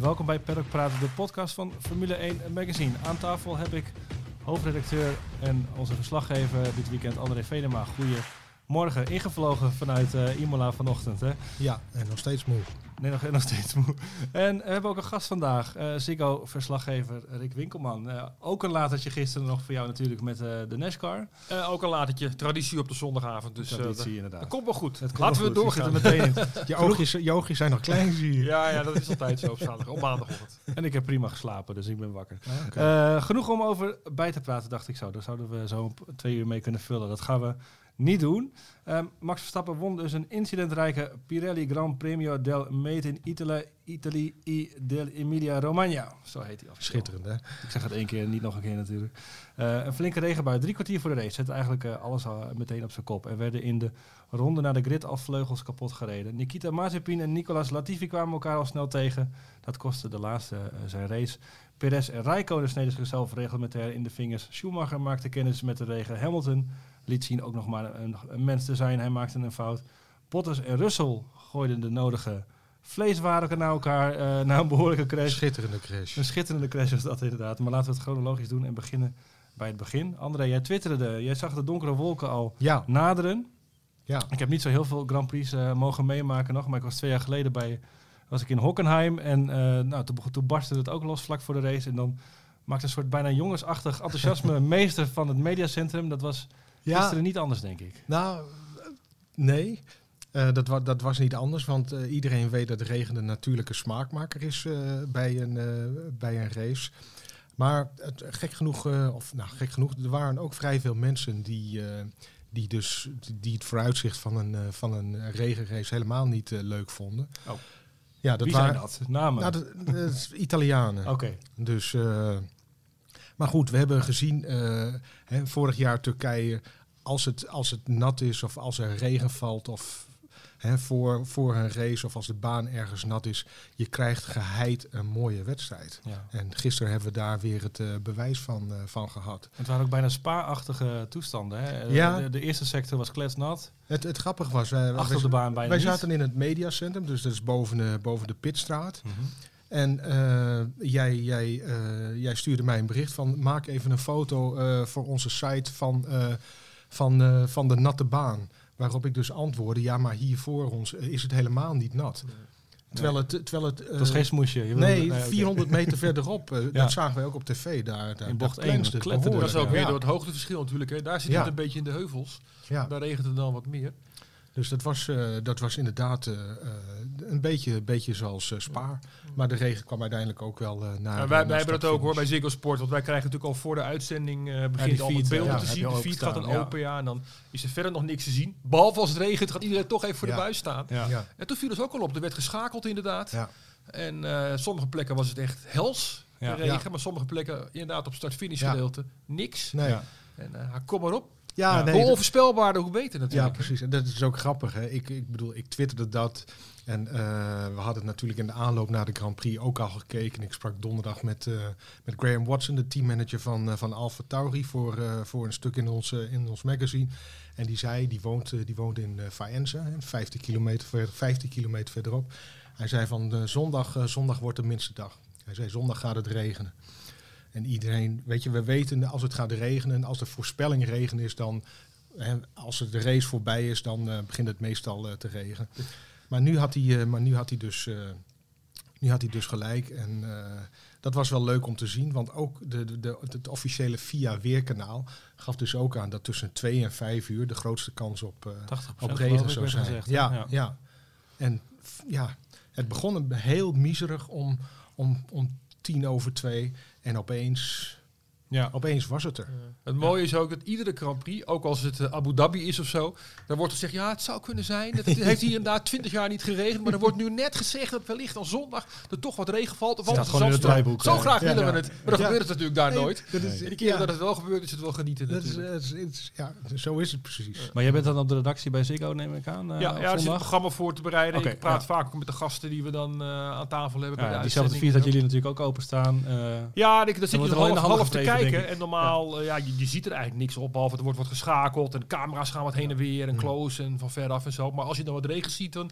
Welkom bij Paddock Praten, de podcast van Formule 1 Magazine. Aan tafel heb ik hoofdredacteur en onze verslaggever dit weekend André Vedema. Goedemorgen, ingevlogen vanuit eh, Imola vanochtend. Hè? Ja, en nog steeds moe. Nee, nog, nog steeds moe. En we hebben ook een gast vandaag, eh Ziggo-verslaggever Rick Winkelman. Eh, ook een latertje gisteren nog voor jou natuurlijk met eh, de NASCAR. Eh, ook een latertje, traditie op de zondagavond. Dus eh, Traditie, dat- inderdaad. dat komt wel goed. Het komt Laten wel we doorgaan. meteen in. Je oogjes, je oogjes zijn nog klein, zie je. Ja, ja, dat is altijd zo op zaterdag, op maandagochtend. En ik heb prima geslapen, dus ik ben wakker. Ah. Eh, genoeg om over bij te praten, dacht ik zo. Daar zouden we zo twee uur mee kunnen vullen. Dat gaan we niet doen. Ehm, Max Verstappen won dus een incidentrijke Pirelli Gran Premio del Made in Italy, Italy i del Emilia Romagna. Zo heet hij. Schitterend, hè? Ik zeg het één keer, niet nog een keer natuurlijk. Eh, een flinke regenbui, drie kwartier voor de race. Zette eigenlijk eh, alles al meteen op zijn kop. Er werden in de ronde naar de grid al vleugels kapot gereden. Nikita Mazepin en Nicolas Latifi kwamen elkaar al snel tegen. Dat kostte de laatste eh, zijn race. Perez en Rijkonen sneden zichzelf reglementair in de vingers. Schumacher maakte kennis met de regen. Hamilton liet zien ook nog maar een, een mens te zijn. Hij maakte een fout. Bottas en Russell gooiden de nodige vleeswaren naar elkaar eh, na een behoorlijke crash. Schitterende crash. Een schitterende crash was dat inderdaad. Maar laten we het chronologisch doen en beginnen bij het begin. André, jij twitterde, jij zag de donkere wolken al Ja, naderen. ja. Ik heb niet zo heel veel Grand Prix eh, mogen meemaken nog, maar ik was twee jaar geleden bij, was ik in Hockenheim. En eh, nou, toen, toen barstte het ook los vlak voor de race. En dan maakte een soort bijna jongensachtig enthousiasme meester van het mediacentrum. Dat was Ja, gisteren niet anders, denk ik. nou, eh, nee. Eh, dat, wa dat was niet anders, want eh, iedereen weet dat regen een natuurlijke smaakmaker is bij, een, bij een race. Maar het, gek genoeg, of nou gek genoeg, er waren ook vrij veel mensen die, die, dus, die het vooruitzicht van een, van een regenrace helemaal niet leuk vonden. Oh. Ja, dat Wie waren, zijn dat? Namen? Nou, dat, dat is Italianen. Oké. Dus, maar goed, we hebben gezien eh, hè, vorig jaar Turkije, als het, als het nat is of als er regen valt of hè, voor, voor een race of als de baan ergens nat is, je krijgt geheid een mooie wedstrijd. Ja. En gisteren hebben we daar weer het eh, bewijs van, eh, van gehad. Het waren ook bijna spa-achtige toestanden. Hè? Ja. De, de eerste sector was kletsnat. Het, het grappige was, wij, Achter wij, de baan bijna wij niet. zaten in het mediacentrum, dus dat is boven de, boven de pitstraat. En eh, jij, jij, eh, jij stuurde mij een bericht van maak even een foto eh, voor onze site van, van, van de natte baan. Waarop ik dus antwoordde, ja, maar hier voor ons is het helemaal niet nat. Terwijl het, terwijl het, was eh, geen smoesje. Je wilde- nee, oké. 400 meter verderop. Ja. Dat zagen wij ook op tv daar. daar In bocht daar één, klenste dat het kletterde Dat is ook weer Ja. door het hoogteverschil natuurlijk. Hè. Daar zit Ja. het een beetje in de heuvels. Daar regent het dan wat meer. Dus dat was, eh, dat was inderdaad eh, eh, een beetje, beetje zoals eh, Spa. Maar de regen kwam uiteindelijk ook wel eh, naar. Ja, wij, wij hebben dat ook hoor bij. Ziggo Sport. Want wij krijgen natuurlijk al voor de uitzending eh begint al feed, met beelden ja, te zien. De al feed gaat dan ja. open ja. En dan is er verder nog niks te zien. Behalve als het regent gaat iedereen toch even voor Ja. de buis staan. Ja. Ja. En toen viel dus ook al op. Er werd geschakeld inderdaad. Ja. En eh, sommige plekken was het echt hels. Ja. de regen, Ja. maar sommige plekken inderdaad op start-finish Ja. gedeelte niks. Nee. Ja. Ja. En eh, kom maar op. Ja, nee, hoe onvoorspelbaarder, hoe beter Ja, natuurlijk. precies. En dat is ook grappig. Hè? Ik, ik bedoel, ik twitterde dat. En eh, we hadden natuurlijk in de aanloop naar de Grand Prix ook al gekeken. Ik sprak donderdag met, eh, met Graham Watson, de teammanager van, eh van Alfa Tauri, voor, voor een stuk in ons, in ons magazine. En die zei, die woont, die woont in Faenza, hè, 50, kilometer ver, 15 kilometer verderop. Hij zei van zondag, zondag wordt de minste dag. Hij zei zondag gaat het regenen. En iedereen, weet je, we weten als het gaat regenen, als de voorspelling regen is, dan hè, als de race voorbij is, dan eh, begint het meestal eh, te regenen. Maar nu had hij, eh, maar nu had hij, dus, nu had hij dus gelijk. En dat was wel leuk om te zien, want ook de, de, de, het officiële VIA Weerkanaal gaf dus ook aan dat tussen 2 en 5 uur de grootste kans op, 80% op regen zou zijn. gezegd, ja, Ja. ja. En ja, het begon een- heel miserig om, om, om tien over twee. En opeens, Ja. opeens was het er. Het mooie is ook dat iedere Grand Prix, ook als het eh, Abu Dhabi is of zo, dan wordt er gezegd, ja, het zou kunnen zijn. Het heeft hier inderdaad 20 jaar niet geregend, maar er wordt nu net gezegd dat wellicht al zondag er toch wat regen valt. Of gewoon in het draaiboek, Zo eh. graag Ja, willen ja. we het, maar dan Ja. gebeurt het natuurlijk daar Nee, nooit. dat is- de keren ja. dat het wel gebeurt, is het wel genieten Dat is, het is- het is- ja, zo is het precies. Maar jij bent dan op de redactie bij Ziggo, neem ik aan, eh, ja, ja, er zit een programma voor te bereiden. Ik praat ja. vaak ook met de gasten die we dan eh, aan tafel hebben. bij Ja, de diezelfde feed dat jullie natuurlijk ook openstaan. eh Ja, ik, daar zit je er wel in half, te gevreven, kijken. En normaal, ja. ja, je, je ziet er eigenlijk niks op. Behalve er wordt wat geschakeld. En camera's gaan wat heen en weer. En Mm. close en van veraf en zo. Maar als je dan wat regen ziet, dan...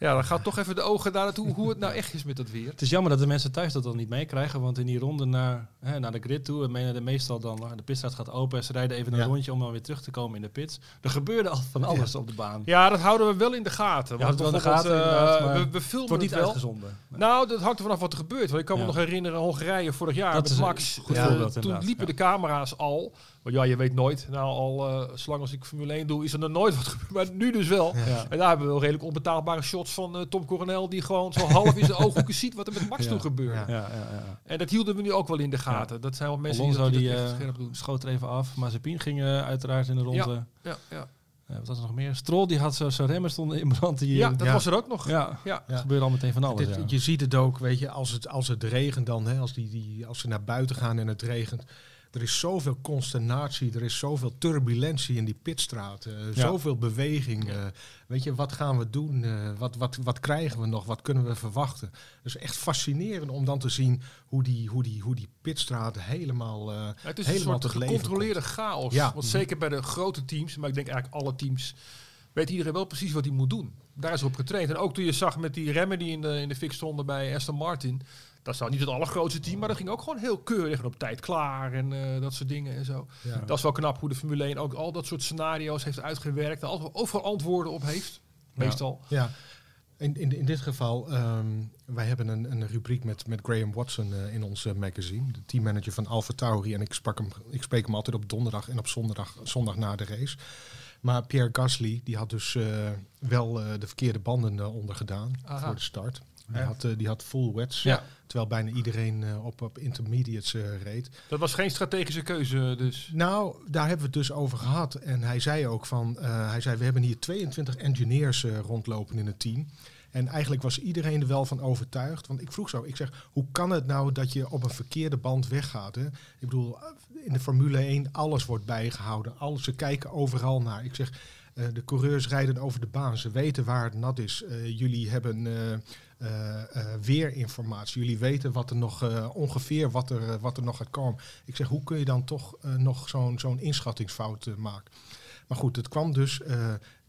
Ja, dan gaat toch even de ogen daar naartoe hoe het nou echt is met dat weer. Het is jammer dat de mensen thuis dat dan niet meekrijgen, want in die ronde naar, hè, naar de grid toe, en menen de meestal dan, de pitstraat gaat open en ze rijden even een Ja. rondje om dan weer terug te komen in de pits. Er gebeurde al van alles op de baan. Ja, dat houden we wel in de gaten. Ja, Want dat wel in de gaten, eh, we, we Het filmen wordt het niet wel. uitgezonden. Nou, dat hangt er vanaf wat er gebeurt. Want ik kan Ja. me nog herinneren, Hongarije vorig jaar Dat met is een Max. goed Eh, voorbeeld, toen inderdaad, liepen ja. de camera's al. Ja, je weet nooit. Nou, al eh zolang als ik Formule 1 doe, is er nog nooit wat gebeurd. Maar nu dus wel. Ja. En daar hebben we wel redelijk onbetaalbare shots van eh, Tom Coronel... die gewoon zo half in zijn ooghoeken ziet wat er met Max Ja. toen gebeurde. Ja. Ja, ja, ja. En dat hielden we nu ook wel in de gaten. Dat zijn wel mensen Alonso die, die, dat eh, doen. schoot er even af. Mazepin ging uiteraard in de ronde. Ja, ja. Wat was er nog meer? Stroll die had zo- zijn remmen stonden in brand. Die, ja dat Ja. was er ook nog. ja, Ja. gebeurde al meteen van alles. Dit- ja. Je ziet het ook, weet je, als het, als het regent dan, hè, als, die, die, als ze naar buiten gaan en het regent. Er is zoveel consternatie, er is zoveel turbulentie in die pitstraat. eh, Ja. Zoveel beweging. eh, weet je, wat gaan we doen? eh, wat, wat, wat krijgen we nog? Wat kunnen we verwachten? Dus echt fascinerend om dan te zien hoe die, hoe die, hoe die pitstraat helemaal... eh, Het is helemaal een soort gecontroleerde chaos. Ja. Want zeker bij de grote teams, maar ik denk eigenlijk alle teams, weet iedereen wel precies wat hij moet doen. Daar is op getraind. En ook toen je zag met die remmen die in de, in de fik stonden bij Aston Martin. Dat is nou niet het allergrootste team, maar dat ging ook gewoon heel keurig en op tijd klaar en eh, dat soort dingen en zo. ja. Dat is wel knap hoe de Formule 1 ook al dat soort scenario's heeft uitgewerkt. En altijd overal antwoorden op heeft. Ja. Meestal. Ja, in, in, in dit geval, ehm, wij hebben een, een rubriek met, met Graham Watson eh, in ons magazine, de teammanager van Alfa Tauri. En ik, sprak hem, ik spreek hem altijd op donderdag en op zondag, zondag na de race. Maar Pierre Gasly, die had dus eh, wel de verkeerde banden ondergedaan voor de start. Die had, uh, die had full wets, Ja. terwijl bijna iedereen uh, op, op intermediates uh, reed. Dat was geen strategische keuze dus. Nou, daar hebben we het dus over gehad. En hij zei ook van, uh, hij zei, we hebben hier 22 engineers rondlopen in het team. En eigenlijk was iedereen er wel van overtuigd. Want ik vroeg zo, ik zeg, hoe kan het nou dat je op een verkeerde band weggaat? Hè? Ik bedoel, in de Formule 1, alles wordt bijgehouden. Alles, ze kijken overal naar. Ik zeg, de coureurs rijden over de baan. Ze weten waar het nat is. Jullie hebben uh, weerinformatie. Jullie weten wat er nog, ongeveer wat er, wat er nog gaat komen. Ik zeg, hoe kun je dan toch nog zo'n zo'n inschattingsfout maken? Maar goed, het kwam dus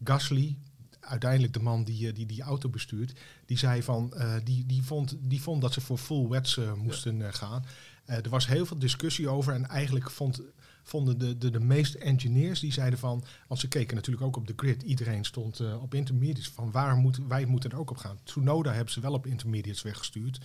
Gasly, uiteindelijk de man die die, die auto bestuurt, die zei van, uh, die, die, vond, die vond dat ze voor full wets uh, moesten uh, gaan. er was heel veel discussie over en eigenlijk vond, vonden de, de, de meeste engineers, die zeiden van, want ze keken natuurlijk ook op de grid, iedereen stond op intermediates, van waar moeten wij moeten er ook op gaan. Tsunoda hebben ze wel op intermediates weggestuurd.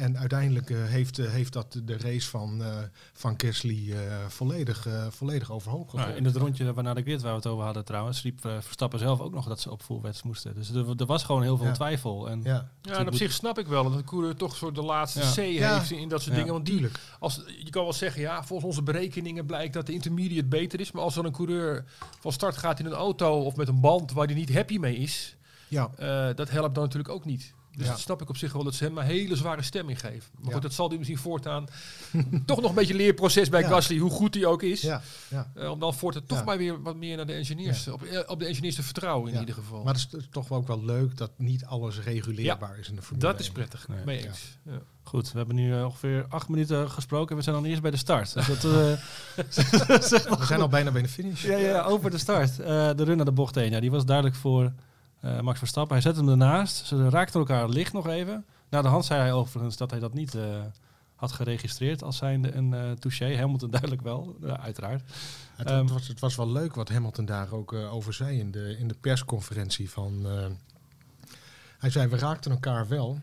En uiteindelijk uh, heeft, uh, heeft dat de race van, uh, van Kersley volledig, volledig overhoop gegooid. Nou, in het rondje waarna de grid waar we het over hadden trouwens, riep Verstappen zelf ook nog dat ze op full wets moesten. Dus er, er, was gewoon heel veel Ja. twijfel. En ja. Ja, en op zich snap ik wel dat een coureur toch soort de laatste Ja. C Ja. heeft in dat soort Ja. dingen. Want die, als, je kan wel zeggen, ja, volgens onze berekeningen blijkt dat de intermediate beter is. Maar als er een coureur van start gaat in een auto of met een band waar hij niet happy mee is, Ja, eh, dat helpt dan natuurlijk ook niet. Dus Ja. dat snap ik op zich wel dat ze hem een hele zware stemming geven. Maar Ja. goed, dat zal hij misschien voortaan toch nog een beetje leerproces bij Ja. Gasly, hoe goed hij ook is. ja, ja. Eh, om dan voortaan toch Ja. maar weer wat meer naar de engineers, op, eh, op de engineers te vertrouwen in Ja. ieder geval. Maar het is toch ook wel leuk dat niet alles reguleerbaar is in de Formule dat is 1. prettig, Nee. mee Ja. eens. Ja. goed, we hebben nu eh, ongeveer acht minuten gesproken. We zijn dan eerst bij de start. Dus dat, eh, We zijn al bijna bij de finish. ja, ja, over de start. Eh, de run naar de bocht 1. Ja, die was duidelijk voor eh, Max Verstappen. Hij zette hem ernaast. Ze raakten elkaar licht nog even. Na de hand zei hij overigens dat hij dat niet eh, had geregistreerd als zijnde een uh, touché. Hamilton duidelijk wel, ja, uiteraard. Het, Ehm, het was, het was wel leuk wat Hamilton daar ook eh, over zei in de, in de persconferentie. Van, eh, hij zei, we raakten elkaar wel.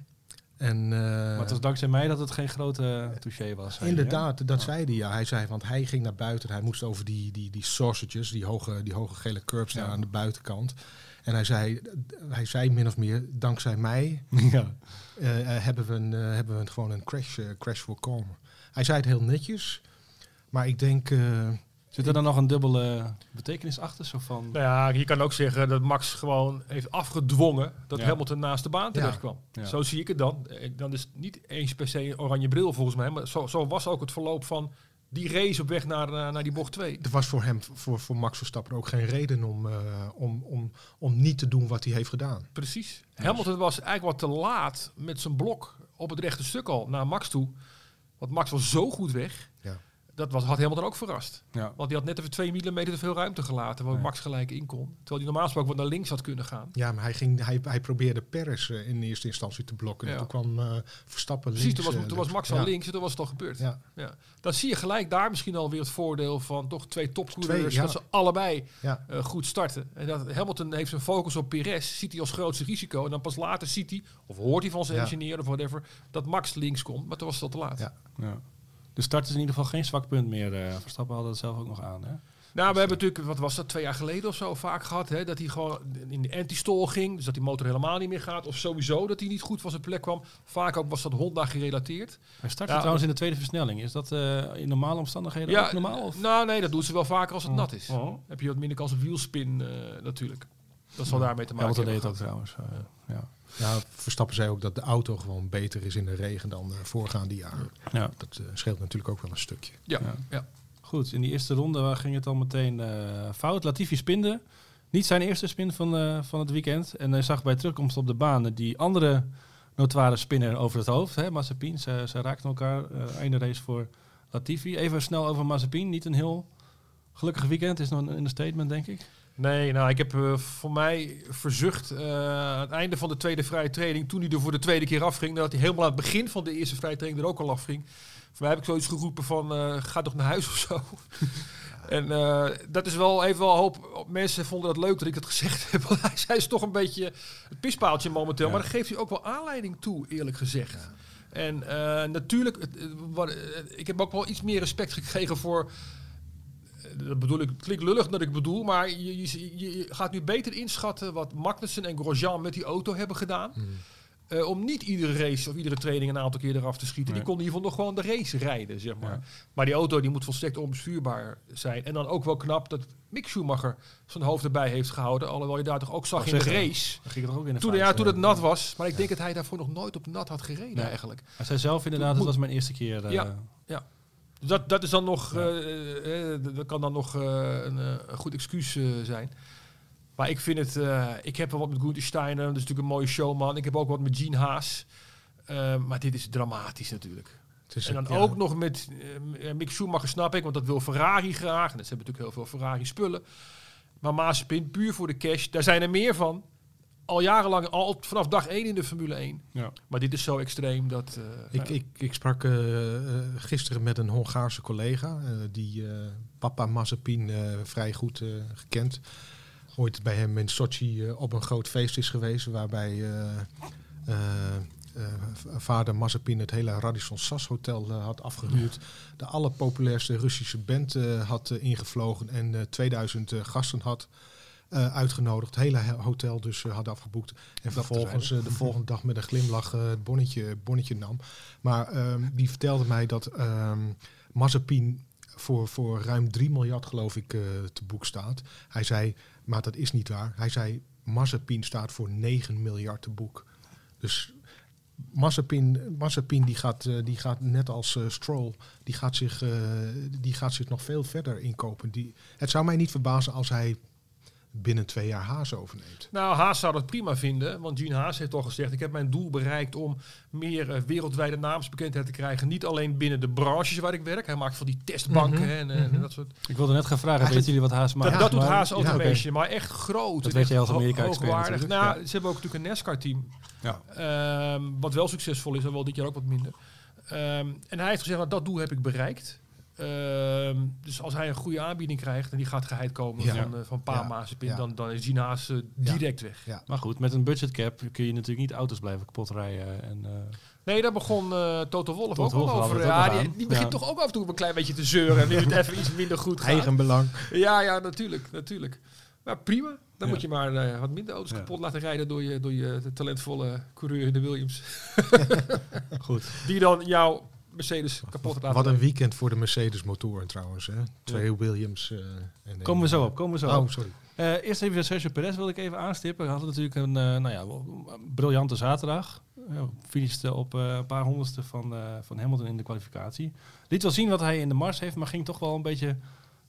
En, eh, maar het was dankzij mij dat het geen grote touché was. Inderdaad, dat zei hij. Ja. Hij zei, want hij ging naar buiten. Hij moest over die, die, die sausages, die hoge, die hoge gele curbs daar Ja. aan de buitenkant. En hij zei, hij zei min of meer, dankzij mij ja. eh, eh, hebben, we een, eh, hebben we een, gewoon een crash, crash voorkomen. Hij zei het heel netjes, maar ik denk... eh, Zit er dan nog een dubbele betekenis achter? Zo van, Nou ja, je kan ook zeggen dat Max gewoon heeft afgedwongen dat Ja. Hamilton naast de baan terecht kwam. Ja. Zo zie ik het dan. Dan is het niet eens per se een oranje bril volgens mij, maar zo, zo was ook het verloop van die race op weg naar, eh, naar die bocht 2. er was voor hem, voor, voor Max Verstappen ook geen reden om, eh, om, om, om niet te doen wat hij heeft gedaan. Precies. Hamilton was eigenlijk wat te laat met zijn blok op het rechte stuk al naar Max toe. Want Max was zo goed weg. Ja. Dat was, had Hamilton ook verrast. Ja. Want die had net even 2 mm te veel ruimte gelaten, waar. Max gelijk in kon. Terwijl hij normaal gesproken wat naar links had kunnen gaan. Ja, maar hij, ging, hij, hij probeerde Perez eh, in eerste instantie te blokken. Ja. En toen kwam eh, Verstappen Precies, links. toen was, eh, toen was Max al ja. links en toen was het al gebeurd. Ja, Ja. Dan zie je gelijk daar misschien alweer het voordeel van toch twee topcoureurs. Twee, ja. Dat ze allebei ja. eh, goed starten. En dat Hamilton heeft zijn focus op Perez, ziet hij als grootste risico. En dan pas later ziet hij, of hoort hij van zijn Ja. engineer of whatever, dat Max links komt. Maar toen was het al te laat. Ja. Ja. De start is in ieder geval geen zwak punt meer. eh, Verstappen had dat zelf ook nog aan. Hè? Nou, we hebben natuurlijk, wat was dat, twee jaar geleden of zo vaak gehad. Hè, dat hij gewoon in de anti-stall ging. Dus dat die motor helemaal niet meer gaat. Of sowieso dat hij niet goed van zijn plek kwam. Vaak ook was dat Honda gerelateerd. Hij startte Ja, trouwens in de tweede versnelling. Is dat eh, in normale omstandigheden ook normaal? Of? Nou, nee, dat doen ze wel vaker als het Oh. nat is. Oh. Heb je wat minder kans op wielspin eh, natuurlijk. Dat zal daarmee te maken deed hebben. het ook trouwens. eh, ja. Ja, Verstappen zei ook dat de auto gewoon beter is in de regen dan eh, voorgaande jaren. Ja. Dat eh, scheelt natuurlijk ook wel een stukje. Ja, Ja. ja. Goed, in die eerste ronde ging het al meteen eh, fout. Latifi spinde. Niet zijn eerste spin van, eh, van het weekend. En hij zag bij terugkomst op de baan die andere notoire spinner over het hoofd. Hè, Mazepin, ze, ze raakten elkaar. eh einde race voor Latifi. Even snel over Mazepin. Niet een heel gelukkig weekend. Is nog een understatement, denk ik. Nee, nou, ik heb eh, voor mij verzucht eh, aan het einde van de tweede vrije training, toen hij er voor de tweede keer afging, dat hij helemaal aan het begin van de eerste vrije training er ook al afging. Voor mij heb ik zoiets geroepen van, eh, ga toch naar huis of zo. En dat is wel even wel hoop mensen vonden dat leuk dat ik het gezegd heb. Want hij is toch een beetje het pispaaltje momenteel. Ja. Maar daar geeft hij ook wel aanleiding toe, eerlijk gezegd. En natuurlijk, ik heb ook wel iets meer respect gekregen voor. Dat bedoel ik, het klinkt lullig dat ik bedoel, maar je, je, je- je gaat nu beter inschatten wat Magnussen en Grosjean met die auto hebben gedaan. Eh, om niet iedere race of iedere training een aantal keer eraf te schieten. Nee. Die kon in ieder geval nog gewoon de race rijden, zeg maar. Ja. Maar die auto die moet volstrekt onbestuurbaar zijn. En dan ook wel knap dat Mick Schumacher zijn hoofd erbij heeft gehouden. Alhoewel je daar toch ook zag in de race. Ging er ook in de Toen, ja, toen het nat was. Maar ik denk dat hij daarvoor nog nooit op nat had gereden Nee. eigenlijk. Hij zei zelf inderdaad, dat was mijn eerste keer. eh, Ja. Dat, dat is dan nog, Ja. eh, eh, dat kan dan nog eh, een, eh, een goed excuus eh, zijn. Maar ik vind het, eh, ik heb wel wat met Gunther Steiner, dat is natuurlijk een mooie showman. Ik heb ook wat met Gene Haas. Eh, maar dit is dramatisch natuurlijk. En dan ja, ook nog met eh, Mick Schumacher snap ik, want dat wil Ferrari graag. En ze hebben natuurlijk heel veel Ferrari spullen. Maar Mazepin, puur voor de cash, daar zijn er meer van. Al jarenlang, al vanaf dag 1 in de Formule 1. Ja. Maar dit is zo extreem dat... eh, Ik, ik, ik sprak eh, eh, gisteren met een Hongaarse collega, eh, die eh, papa Mazepin eh, vrij goed eh, gekend. Ooit bij hem in Sochi op een groot feest is geweest, waarbij eh, eh, eh, vader Mazepin het hele Radisson Sas Hotel had afgehuurd. De allerpopulairste Russische band eh, had ingevlogen en eh, 2000 eh, gasten had eh, uitgenodigd. Het hele he- hotel dus eh, had afgeboekt. En vervolgens eh, de volgende dag met een glimlach het bonnetje, bonnetje nam. Maar ehm, die vertelde mij dat Mazepin voor, voor ruim 3 miljard geloof ik te boek staat. Hij zei, maar dat is niet waar. Hij zei, Mazepin staat voor 9 miljard te boek. Dus Mazepin, Mazepin die gaat, die gaat net als Stroll, die gaat, zich, die gaat zich nog veel verder inkopen. Die, het zou mij niet verbazen als hij binnen twee jaar Haas overneemt. Nou, Haas zou dat prima vinden. Want Gene Haas heeft al gezegd... ik heb mijn doel bereikt om meer eh, wereldwijde naamsbekendheid te krijgen. Niet alleen binnen de branches waar ik werk. Hij maakt van die testbanken Mhm, en, eh, en mhm. dat soort... Ik wilde net gaan vragen, weten jullie wat Haas maakt? Dat, dat doet Maar- Haas Ja, Automation, maar echt groot. Dat weet echt als Amerika-expert Nou, ze hebben ook natuurlijk een NASCAR-team. Ja. Ehm, wat wel succesvol is, en wel dit jaar ook wat minder. Ehm, en hij heeft gezegd, nou, dat doel heb ik bereikt. Ehm, dus als hij een goede aanbieding krijgt en die gaat geheid komen Ja. van, eh, van Pa Ja. Mazepin, Ja. dan, dan is Gene Haas eh, direct weg. Ja. Maar goed, met een budgetcap kun je natuurlijk niet auto's blijven kapot rijden. En, eh, Nee, daar begon eh Toto Wolff ook al over. Ja, die, die begint Ja. toch ook af en toe een klein beetje te zeuren. Nu het even iets minder goed gaat. Eigen belang. Ja, ja, natuurlijk. natuurlijk. Maar prima. Dan Ja. moet je maar eh, wat minder auto's Ja. kapot laten rijden door je, door je talentvolle coureur in de Williams. goed. Die dan jouw Mercedes kapot laten Wat een weekend voor de Mercedes motoren trouwens. Hè? Twee Williams. eh, en Komen we zo op, komen we zo Oh, op. sorry. Eh, eerst even Sergio Perez wil ik even aanstippen. Hij had natuurlijk een, eh, nou ja, briljante zaterdag. Uh, finishte op eh, een paar honderdste van, eh, van Hamilton in de kwalificatie. Liet wel zien wat hij in de mars heeft, maar ging toch wel een beetje...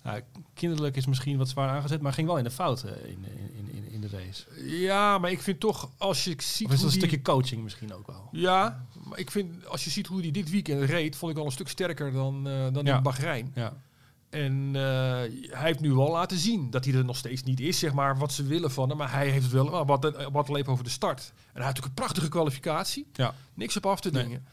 ja, kinderlijk is misschien wat zwaar aangezet, maar ging wel in de fout eh, in, in, in, in de race? Ja, maar ik vind toch, als je ziet Of is een die- stukje coaching misschien ook wel? Ja, maar ik vind, als je ziet hoe hij dit weekend reed, vond ik al een stuk sterker dan, eh, dan Ja. in Bahrein. Ja, En eh, hij heeft nu wel laten zien dat hij er nog steeds niet is, zeg maar, wat ze willen van hem. Maar hij heeft het wel, maar wat, eh, wat leep over de start. En hij heeft natuurlijk een prachtige kwalificatie. ja. Niks op af te Nee. dingen.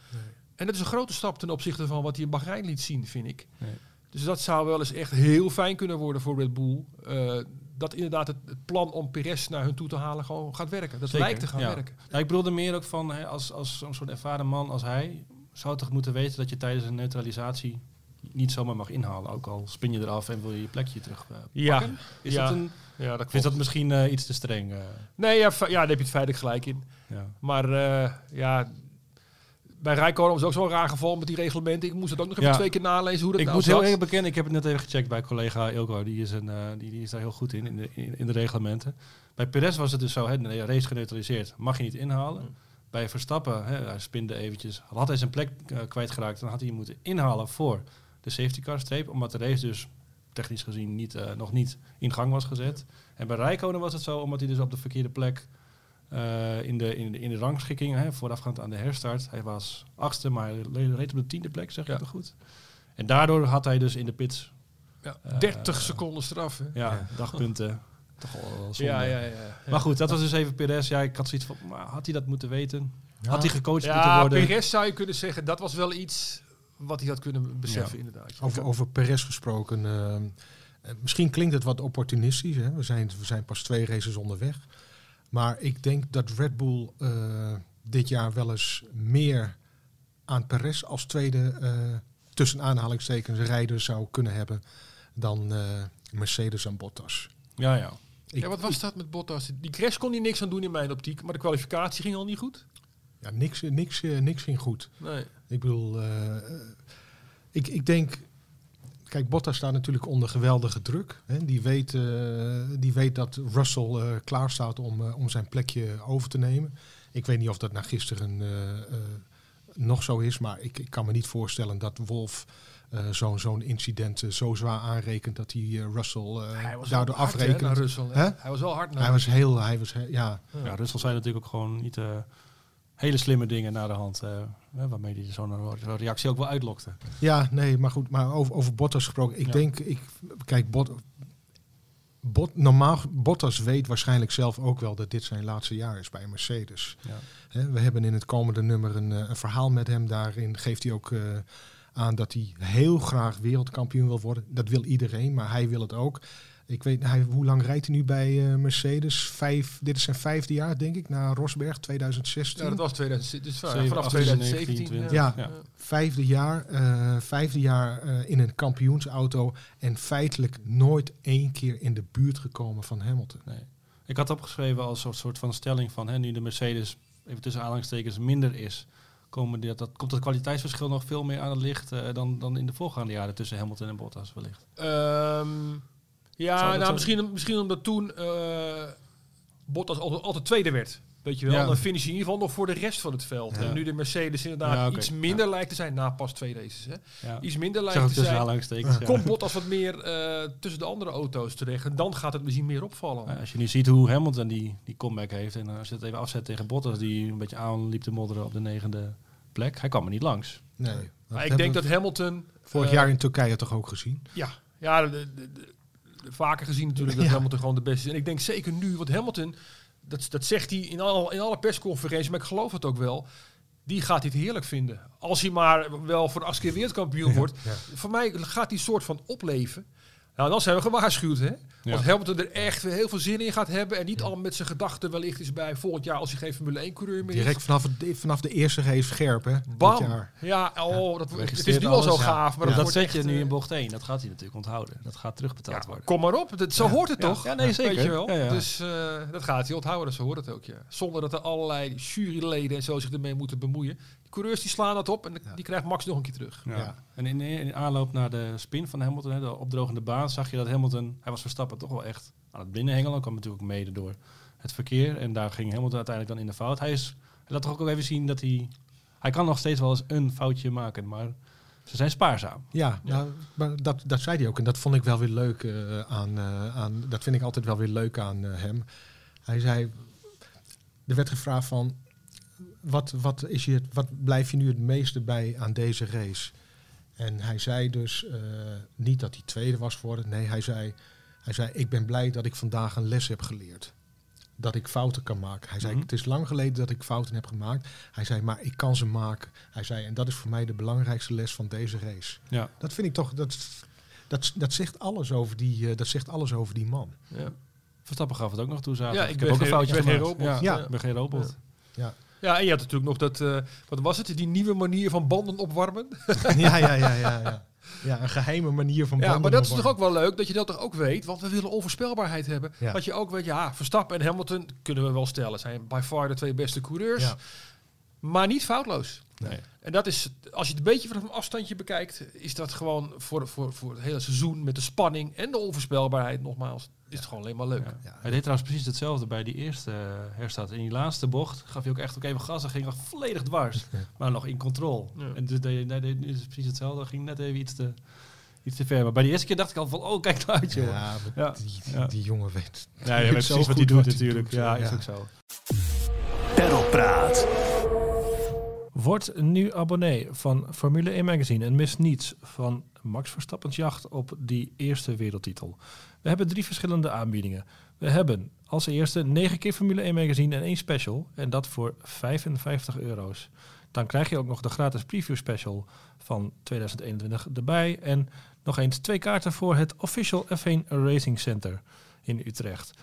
En dat is een grote stap ten opzichte van wat hij in Bahrein liet zien, vind ik. Nee. Dus dat zou wel eens echt heel fijn kunnen worden voor Red Bull. Eh, dat inderdaad het, het plan om Perez naar hun toe te halen gewoon gaat werken. Dat Zeker, lijkt te gaan ja. werken. Ja, ik bedoelde meer ook van, hè, als, als zo'n soort ervaren man als hij, zou toch moeten weten dat je tijdens een neutralisatie niet zomaar mag inhalen. Ook al spin je eraf en wil je je plekje terug eh, Ja. pakken. Is Ja. dat een, Ja, dat is dat misschien eh, iets te streng? eh? Nee, ja, ja, daar heb je het feitelijk gelijk in. ja. Maar ja, bij Rijkonen was ook zo'n raar geval met die reglementen. Ik moest het ook nog even Ja. twee keer nalezen hoe dat Ik nou moet heel eerlijk bekennen, ik heb het net even gecheckt bij collega Ilko. Die is, een, eh, die, die is daar heel goed in, in de, in, de reglementen. Bij Perez was het dus zo, hè, de race geneutraliseerd, mag je niet inhalen. Hmm. Bij Verstappen, hè, hij spinde eventjes, had hij zijn plek eh, kwijtgeraakt, dan had hij moeten inhalen voor de safety car streep, omdat de race dus technisch gezien niet, eh, nog niet in gang was gezet. En bij Rijkonen was het zo, omdat hij dus op de verkeerde plek eh, in, de, in, de, in de rangschikking, hè, voorafgaand aan de herstart, hij was achtste, maar hij reed op de tiende plek, zeg je Ja. goed? En daardoor had hij dus in de pits Ja, Eh, 30 seconden straf. Hè? ja, Ja. dagpunten. Toch wel. Ja, ja, ja, ja. Maar goed, dat was dus even Perez. Ja, ik had zoiets van, maar had hij dat moeten weten? Ja. Had hij gecoacht moeten Ja, worden? Perez zou je kunnen zeggen, dat was wel iets wat hij had kunnen beseffen, Ja. inderdaad. Over, over Perez gesproken. eh, eh, misschien klinkt het wat opportunistisch. Hè? We, zijn, we zijn pas twee races onderweg. Maar ik denk dat Red Bull eh, dit jaar wel eens meer aan Perez als tweede eh, tussen aanhalingstekens rijder zou kunnen hebben dan eh, Mercedes en Bottas. Ja, ja. Ik- ja, wat was dat met Bottas? Die crash kon hij niks aan doen in mijn optiek, maar de kwalificatie ging al niet goed. Ja, niks, niks, niks ging goed. Nee. Ik bedoel, ik, ik denk. Kijk, Bottas staat natuurlijk onder geweldige druk. Hè. Die, weet, eh, die weet dat Russell eh, klaar staat om, eh, om zijn plekje over te nemen. Ik weet niet of dat na gisteren eh, eh, nog zo is, maar ik, ik kan me niet voorstellen dat Wolf eh, zo'n zo'n incident zo zwaar aanrekent dat hij eh, Russell eh, Hij was daardoor wel hard, hè, afrekent. naar Russell, hè? Hè? Hij was wel hard naar hij was heel, hij was, he- ja, ja Russell zei natuurlijk ook gewoon niet eh, hele slimme dingen naar de hand. eh, waarmee hij zo'n reactie ook wel uitlokte. Ja, nee, maar goed. Maar over, over Bottas gesproken. Ik Ja. denk, ik, kijk, Bot, Bot, normaal, Bottas weet waarschijnlijk zelf ook wel dat dit zijn laatste jaar is bij Mercedes. Ja. Hè, we hebben in het komende nummer een, eh, een verhaal met hem. Daarin geeft hij ook eh, aan dat hij heel graag wereldkampioen wil worden. Dat wil iedereen, maar hij wil het ook. Ik weet, hij, hoe lang rijdt hij nu bij eh, Mercedes? Vijf, dit is zijn vijfde jaar, denk ik, na Rosberg 2016. Ja, dat was 2000, dus van- Zeven, vanaf 18, 2017. 19, Ja. Ja. Vijfde jaar, eh, vijfde jaar eh, in een kampioensauto en feitelijk nooit één keer in de buurt gekomen van Hamilton. Nee. Ik had opgeschreven als soort, soort van stelling van hè, nu de Mercedes even tussen aanhalingstekens minder is, komen die, dat, komt het kwaliteitsverschil nog veel meer aan het licht eh, dan, dan in de voorgaande jaren tussen Hamilton en Bottas wellicht. Ehm, ja, nou, zo- misschien, misschien omdat toen eh Bottas altijd, altijd tweede werd. Weet je wel, Ja. dan finish je in ieder geval nog voor de rest van het veld. Ja. En nu de Mercedes inderdaad Ja, iets minder lijkt te zijn, na pas twee races. Hè? Ja. Iets minder lijkt te zijn. Komt Bottas wat meer eh, tussen de andere auto's terecht. En dan gaat het misschien meer opvallen. Ja, als je nu ziet hoe Hamilton die, die comeback heeft en als je het even afzet tegen Bottas die een beetje aan liep te modderen op de negende plek, hij kwam er niet langs. Nee. maar ik denk dat Hamilton... vorig eh, jaar in Turkije toch ook gezien. Ja, ja de- de- vaker gezien natuurlijk dat Ja. Hamilton gewoon de beste is. En ik denk zeker nu, want Hamilton, dat, dat zegt hij in, al, in alle persconferenties, maar ik geloof het ook wel. Die gaat dit heerlijk vinden. Als hij maar wel voor de achtste keer wereldkampioen wordt. Ja. Voor mij gaat die soort van opleven. Nou, dan zijn we gewaarschuwd, hè? Want Hamilton er echt weer heel veel zin in gaat hebben. En niet al met zijn gedachten wellicht is bij volgend jaar als hij geen Formule 1 coureur meer is. Direct vanaf, het, vanaf de eerste race scherp, hè? Bam! Dit jaar. Ja, oh, dat, het is nu al zo ja. gaaf. Maar dat zet je nu eh, in bocht 1, dat gaat hij natuurlijk onthouden. Dat gaat terugbetaald Ja, worden. kom maar op. Dat, zo hoort het Ja. toch? Ja, nee, zeker. Weet je wel? Ja, ja. Dus eh, dat gaat hij onthouden, zo hoort het ook. Ja. Zonder dat er allerlei juryleden en zo zich ermee moeten bemoeien. Coureurs die slaan dat op en die krijgt Max nog een keer terug. Ja. Ja. En in, in aanloop naar de spin van Hamilton, hè, de opdrogende baan, zag je dat Hamilton, hij was Verstappen toch wel echt aan het binnenhengelen. kwam natuurlijk ook mede door het verkeer. En daar ging Hamilton uiteindelijk dan in de fout. Hij, is, hij laat toch ook even zien dat hij, hij kan nog steeds wel eens een foutje maken, maar ze zijn spaarzaam. Ja, Nou, maar dat, dat zei hij ook. En dat vond ik wel weer leuk eh, aan, eh, aan. Dat vind ik altijd wel weer leuk aan eh, hem. Hij zei, er werd gevraagd van, wat, wat, is je, wat blijf je nu het meeste bij aan deze race? En hij zei dus eh, niet dat hij tweede was geworden. Nee, hij zei, hij zei, ik ben blij dat ik vandaag een les heb geleerd. Dat ik fouten kan maken. Hij zei, Mhm. het is lang geleden dat ik fouten heb gemaakt. Hij zei, maar ik kan ze maken. Hij zei, en dat is voor mij de belangrijkste les van deze race. Ja. Dat vind ik toch, dat, dat, dat, zegt, alles over die, eh, dat zegt alles over die man. Ja. Verstappen gaf het ook nog toe zaterdag. Ja, ik heb ook een foutje ik ben geen gemaakt. robot. Ja, Ja. ik ben geen robot. ja, en je had natuurlijk nog dat, eh, wat was het, die nieuwe manier van banden opwarmen. ja, ja, ja, ja, ja. Ja, een geheime manier van Ja, banden maar dat is toch ook wel leuk dat je dat toch ook weet, want we willen onvoorspelbaarheid hebben. Ja. Dat je ook weet, ja, Verstappen en Hamilton kunnen we wel stellen, zijn by far de twee beste coureurs, Ja. maar niet foutloos. Nee. En dat is, als je het een beetje vanaf een afstandje bekijkt, is dat gewoon voor, voor, voor het hele seizoen met de spanning en de onvoorspelbaarheid nogmaals, is het gewoon alleen maar leuk. Ja. Ja. Hij deed trouwens precies hetzelfde bij die eerste eh, herstart. In die laatste bocht gaf hij ook echt ook even gas en ging nog volledig dwars. Maar nog in controle. Ja. En dus deed, hij deed nu is het precies hetzelfde. Ging net even iets te, iets te ver. Maar bij de eerste keer dacht ik al van, oh kijk nou uit joh. Ja. Die, Ja. die jongen weet. Ja, je weet precies wat hij doet natuurlijk. doet, ja, ja. is ook zo. Perlpraat. Word nu abonnee van Formule 1 Magazine en mis niets van Max Verstappen's jacht op die eerste wereldtitel. We hebben drie verschillende aanbiedingen. We hebben als eerste 9 keer Formule 1 Magazine en één special en dat voor 55 euro's. Dan krijg je ook nog de gratis preview special van 2021 erbij en nog eens twee kaarten voor het Official F1 Racing Center in Utrecht.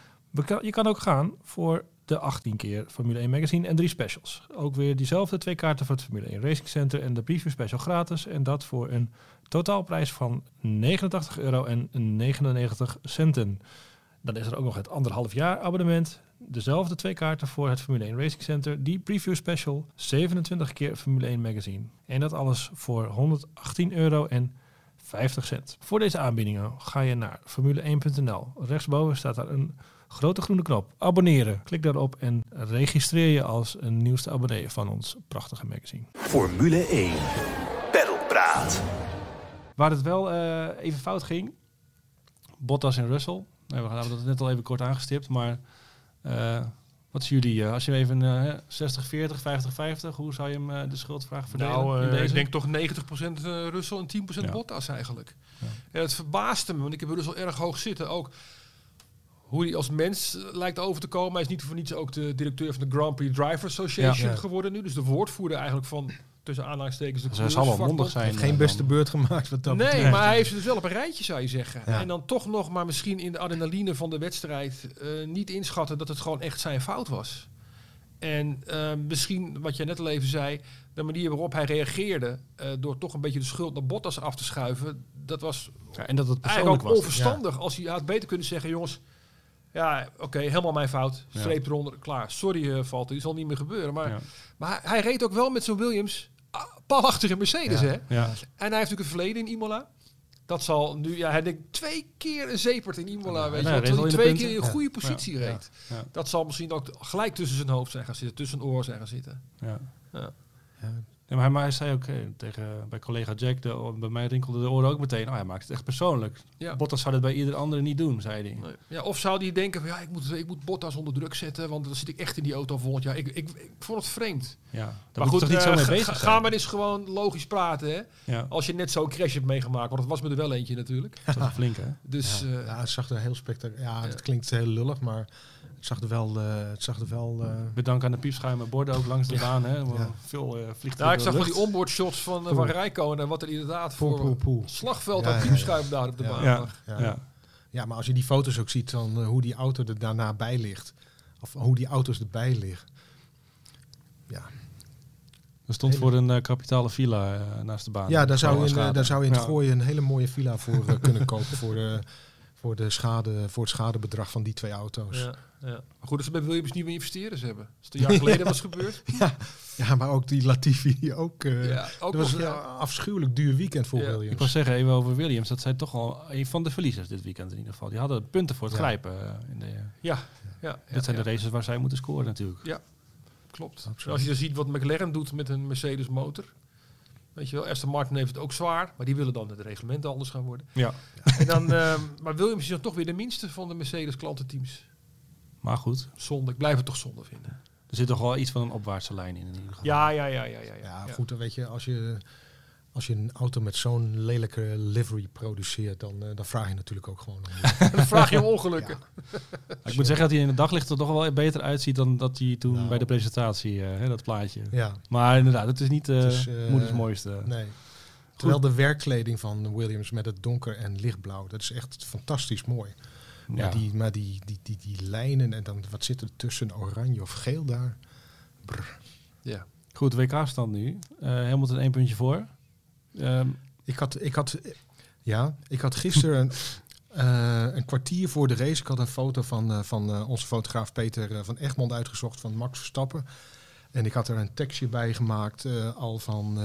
Je kan ook gaan voor de 18 keer Formule 1 Magazine en drie specials. Ook weer diezelfde twee kaarten voor het Formule 1 Racing Center en de preview special gratis. En dat voor een totaalprijs van 89 euro en 99 centen. Dan is er ook nog het anderhalf jaar abonnement. Dezelfde twee kaarten voor het Formule 1 Racing Center. Die preview special, 27 keer Formule 1 Magazine. En dat alles voor 118 euro en 50 cent. Voor deze aanbiedingen ga je naar formule1.nl. Rechtsboven staat daar een grote groene knop. Abonneren. Klik daarop en registreer je als een nieuwste abonnee van ons prachtige magazine. Formule 1. Perlpraat. Waar het wel eh, even fout ging, Bottas en Russell. We hebben dat net al even kort aangestipt, maar eh, wat is jullie? eh, als je even eh 60-40, 50-50, hoe zou je hem de schuldvraag verdelen Nou, ik denk toch 90% eh, Russell en 10% Ja. Bottas eigenlijk. Ja. Ja. het verbaasde me, want ik heb Russell erg hoog zitten. Ook hoe hij als mens lijkt over te komen. Hij is niet voor niets ook de directeur van de Grand Prix Driver Association Ja. geworden nu. Dus de woordvoerder eigenlijk van, tussen aanhalingstekens, de hij zal wel mondig zijn. Heeft geen eh, beste beurt gemaakt wat dat Nee, betreft. maar hij heeft het dus wel op een rijtje, zou je zeggen. Ja. En dan toch nog maar misschien in de adrenaline van de wedstrijd eh, niet inschatten dat het gewoon echt zijn fout was. En eh, misschien, wat jij net al even zei, de manier waarop hij reageerde, eh, door toch een beetje de schuld naar Bottas af te schuiven, dat was Ja, en dat het persoonlijk eigenlijk ook was. onverstandig. Als hij had beter kunnen zeggen, jongens, ja, oké, helemaal mijn fout, Ja. streep eronder, klaar. Sorry, uh, valt, dit zal niet meer gebeuren. Maar, Ja. maar hij, reed ook wel met zo'n Williams pal achter een Mercedes, hè? Ja. En hij heeft natuurlijk een verleden in Imola. Dat zal nu, ja, hij denkt twee keer een zepert in Imola, Ja, weet ja, je, wel, hij twee keer in een goede positie Ja. reed. Dat zal misschien ook gelijk tussen zijn hoofd zijn gaan zitten, tussen zijn oor zijn gaan zitten. Ja. Maar, hij, maar hij zei ook eh, tegen, bij collega Jack, de, bij mij rinkelde de oren ook meteen, oh, hij maakt het echt persoonlijk. Ja. Bottas zou dit bij ieder andere niet doen, zei hij. Nee. Ja, of zou die denken van ja, ik moet, ik moet Bottas onder druk zetten, want dan zit ik echt in die auto volgend jaar. Ik, ik, ik vond het vreemd. Ja, maar moet goed, niet zo eh, mee ga- bezig maar eens gewoon logisch praten, hè. Ja, Als je net zo'n crash hebt meegemaakt, want dat was me er wel eentje natuurlijk. dat is flink hè. Dus ja, eh, ja, het zag er heel spectaculair. Ja, Ja. het klinkt heel lullig, maar het zag er wel. eh, het zag er wel eh, Bedankt aan de piepschuime borden ook langs de baan. Hè. Ja. Veel uh, vliegt ja, ik zag wel die onboard shots van, eh, van Rijkonen en wat er inderdaad voor poel, poel. slagveld Ja, aan ja, piepschuim daar op de Ja. baan Ja. lag. Ja. Ja. Ja. maar als je die foto's ook ziet van eh, hoe die auto er daarna bij ligt. Of hoe die auto's erbij liggen. Ja, Er stond voor een eh, kapitale villa eh, naast de baan. ja daar, zou je in, eh, daar zou je in het Ja. gooien een hele mooie villa voor eh, kunnen kopen. Voor, de, voor, de schade, voor het schadebedrag van die twee auto's. Ja, ja. Maar goed dat ze bij Williams nieuwe investeerders hebben. Als het een jaar geleden was gebeurd. Ja, ja, maar ook die Latifi ook. eh Ja, ook dat was een ja. afschuwelijk duur weekend voor Ja. Ik Williams. wil zeggen, even over Williams. Dat zijn toch al een van de verliezers dit weekend in ieder geval. Die hadden punten voor het Ja. grijpen. eh, in de, Ja, ja, dit zijn ja, de races waar zij moeten scoren natuurlijk. Klopt. Absoluut. Als je dan ziet wat McLaren doet met een Mercedes motor. Weet je wel, Aston Martin heeft het ook zwaar. Maar die willen dan het reglement anders gaan worden. Ja. En dan, ehm, maar Williams is dan toch weer de minste van de Mercedes klantenteams. Maar goed, Zonde. Ik blijf het toch zonde vinden. er zit toch wel iets van een opwaartse lijn in, in ieder geval. Ja, ja, ja, ja, ja. Ja, goed, dan weet je, als je, als je een auto met zo'n lelijke livery produceert, dan, eh, dan vraag je natuurlijk ook gewoon om. Dan vraag je om ongelukken. Ik moet zeggen dat hij in het daglicht er toch wel beter uitziet dan dat hij toen Nou. bij de presentatie, eh, hè, dat plaatje. ja, Maar inderdaad, het is niet eh Het is, moeders mooiste. nee. Terwijl de werkkleding van Williams met het donker en lichtblauw, dat is echt fantastisch mooi. ja. Maar, die, maar die, die, die, die lijnen en dan wat zit er tussen oranje of geel daar? Brr. Ja. Goed, WK-stand nu. Eh Hamilton één puntje voor. Ehm, Ik had, ik had, ja, ik had gisteren een, eh, een kwartier voor de race. Ik had een foto van, eh, van eh, onze fotograaf Peter van Egmond uitgezocht van Max Verstappen. En ik had er een tekstje bij gemaakt al van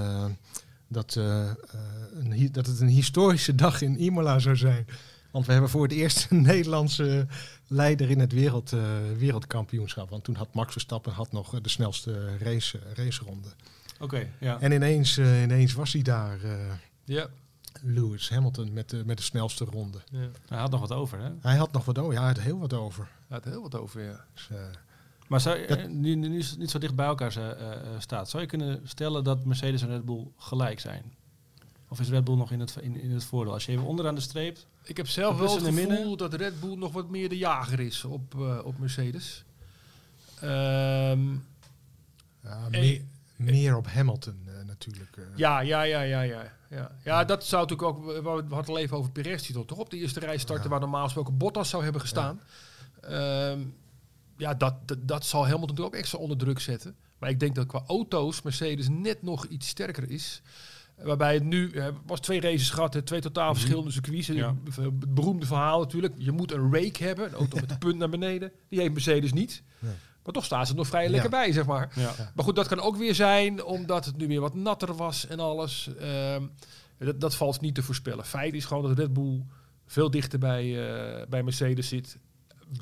dat, een, dat het een historische dag in Imola zou zijn. Want we hebben voor het eerst een Nederlandse leider in het wereld, wereldkampioenschap. Want toen had Max Verstappen had nog de snelste race, raceronde. Oké, ja. En ineens, eh, ineens was hij daar. eh, Ja. Lewis Hamilton met de, met de snelste ronde. ja. Hij had nog wat over, hè? Hij had nog wat over. Ja, hij had heel wat over. Daar had heel wat over, ja. Dus, eh, Maar zou, Dat- nu, nu is het niet zo dicht bij elkaar staat, zou je kunnen stellen dat Mercedes en Red Bull gelijk zijn? Of is Red Bull nog in het, in, in het voordeel? Als je even onderaan de streep... Ik heb zelf wel het gevoel dat Red Bull nog wat meer de jager is op, eh, op Mercedes. Ehm, ja, Eh, meer, meer op Hamilton eh, natuurlijk. eh. ja, ja, ja, ja, ja, ja. Ja, dat zou natuurlijk ook... We we hadden het al even over Perez, die toch op de eerste rij startte... Ja. waar normaal gesproken Bottas zou hebben gestaan. Ja, ja dat, dat, dat zal Hamilton natuurlijk ook extra onder druk zetten. Maar ik denk dat qua auto's Mercedes net nog iets sterker is. Waarbij het nu eh, was twee races gehad, hè, twee totaal verschillende circuits. Ja. Het beroemde verhaal natuurlijk. Je moet een rake hebben, een auto met een punt naar beneden. Die heeft Mercedes niet. Nee. Maar toch staan ze er nog vrij lekker bij, zeg maar. Ja. Maar goed, dat kan ook weer zijn omdat het nu weer wat natter was en alles. Ehm, dat, dat valt niet te voorspellen. Feit is gewoon dat Red Bull veel dichter bij, eh, bij Mercedes zit.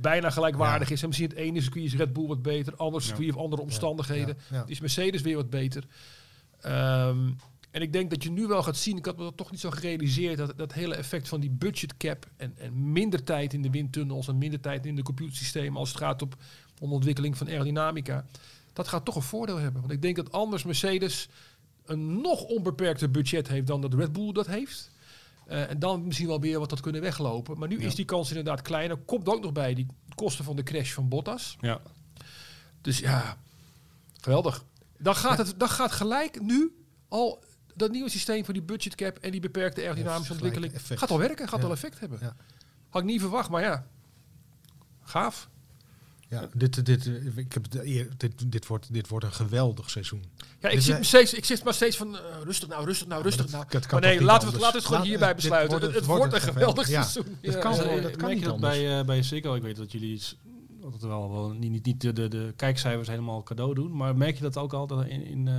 Bijna gelijkwaardig is. En misschien het ene circuit is Red Bull wat beter. Ander Ja. circuit of andere omstandigheden. Ja, ja. Is Mercedes weer wat beter. Ehm, en ik denk dat je nu wel gaat zien, ik had me dat toch niet zo gerealiseerd, dat dat hele effect van die budget cap en, en minder tijd in de windtunnels en minder tijd in de computersystemen als het gaat op, ontwikkeling van aerodynamica, dat gaat toch een voordeel hebben. Want ik denk dat anders Mercedes een nog onbeperkter budget heeft dan dat Red Bull dat heeft. Eh, en dan misschien wel weer wat dat kunnen weglopen. Maar nu Ja. is die kans inderdaad kleiner. Komt ook nog bij die kosten van de crash van Bottas. Ja. Dus ja, geweldig. Dan gaat, het, dan gaat gelijk nu al dat nieuwe systeem van die budget cap en die beperkte aerodynamische ontwikkeling effect. gaat al werken, gaat Ja. al effect hebben. Ja. Had ik niet verwacht, maar ja, gaaf. Ja, dit, dit, eh, ik heb dit, dit, wordt, dit wordt een geweldig seizoen. Ja, ik Dit zit, zijn- steeds, ik zit maar steeds van eh, rustig nou, rustig nou, rustig dat- nou. dat kan maar nee, laten we, het- laten we het gewoon hierbij dit besluiten. wordt- het, het wordt een geweldig ja. seizoen. Het Ja. kan Eh, wel, dat merk kan je niet dat anders. bij, eh bij Ziggo? Ik weet dat jullie altijd wel, wel niet, niet, niet de, de, de kijkcijfers helemaal cadeau doen. Maar merk je dat ook altijd in, in, eh,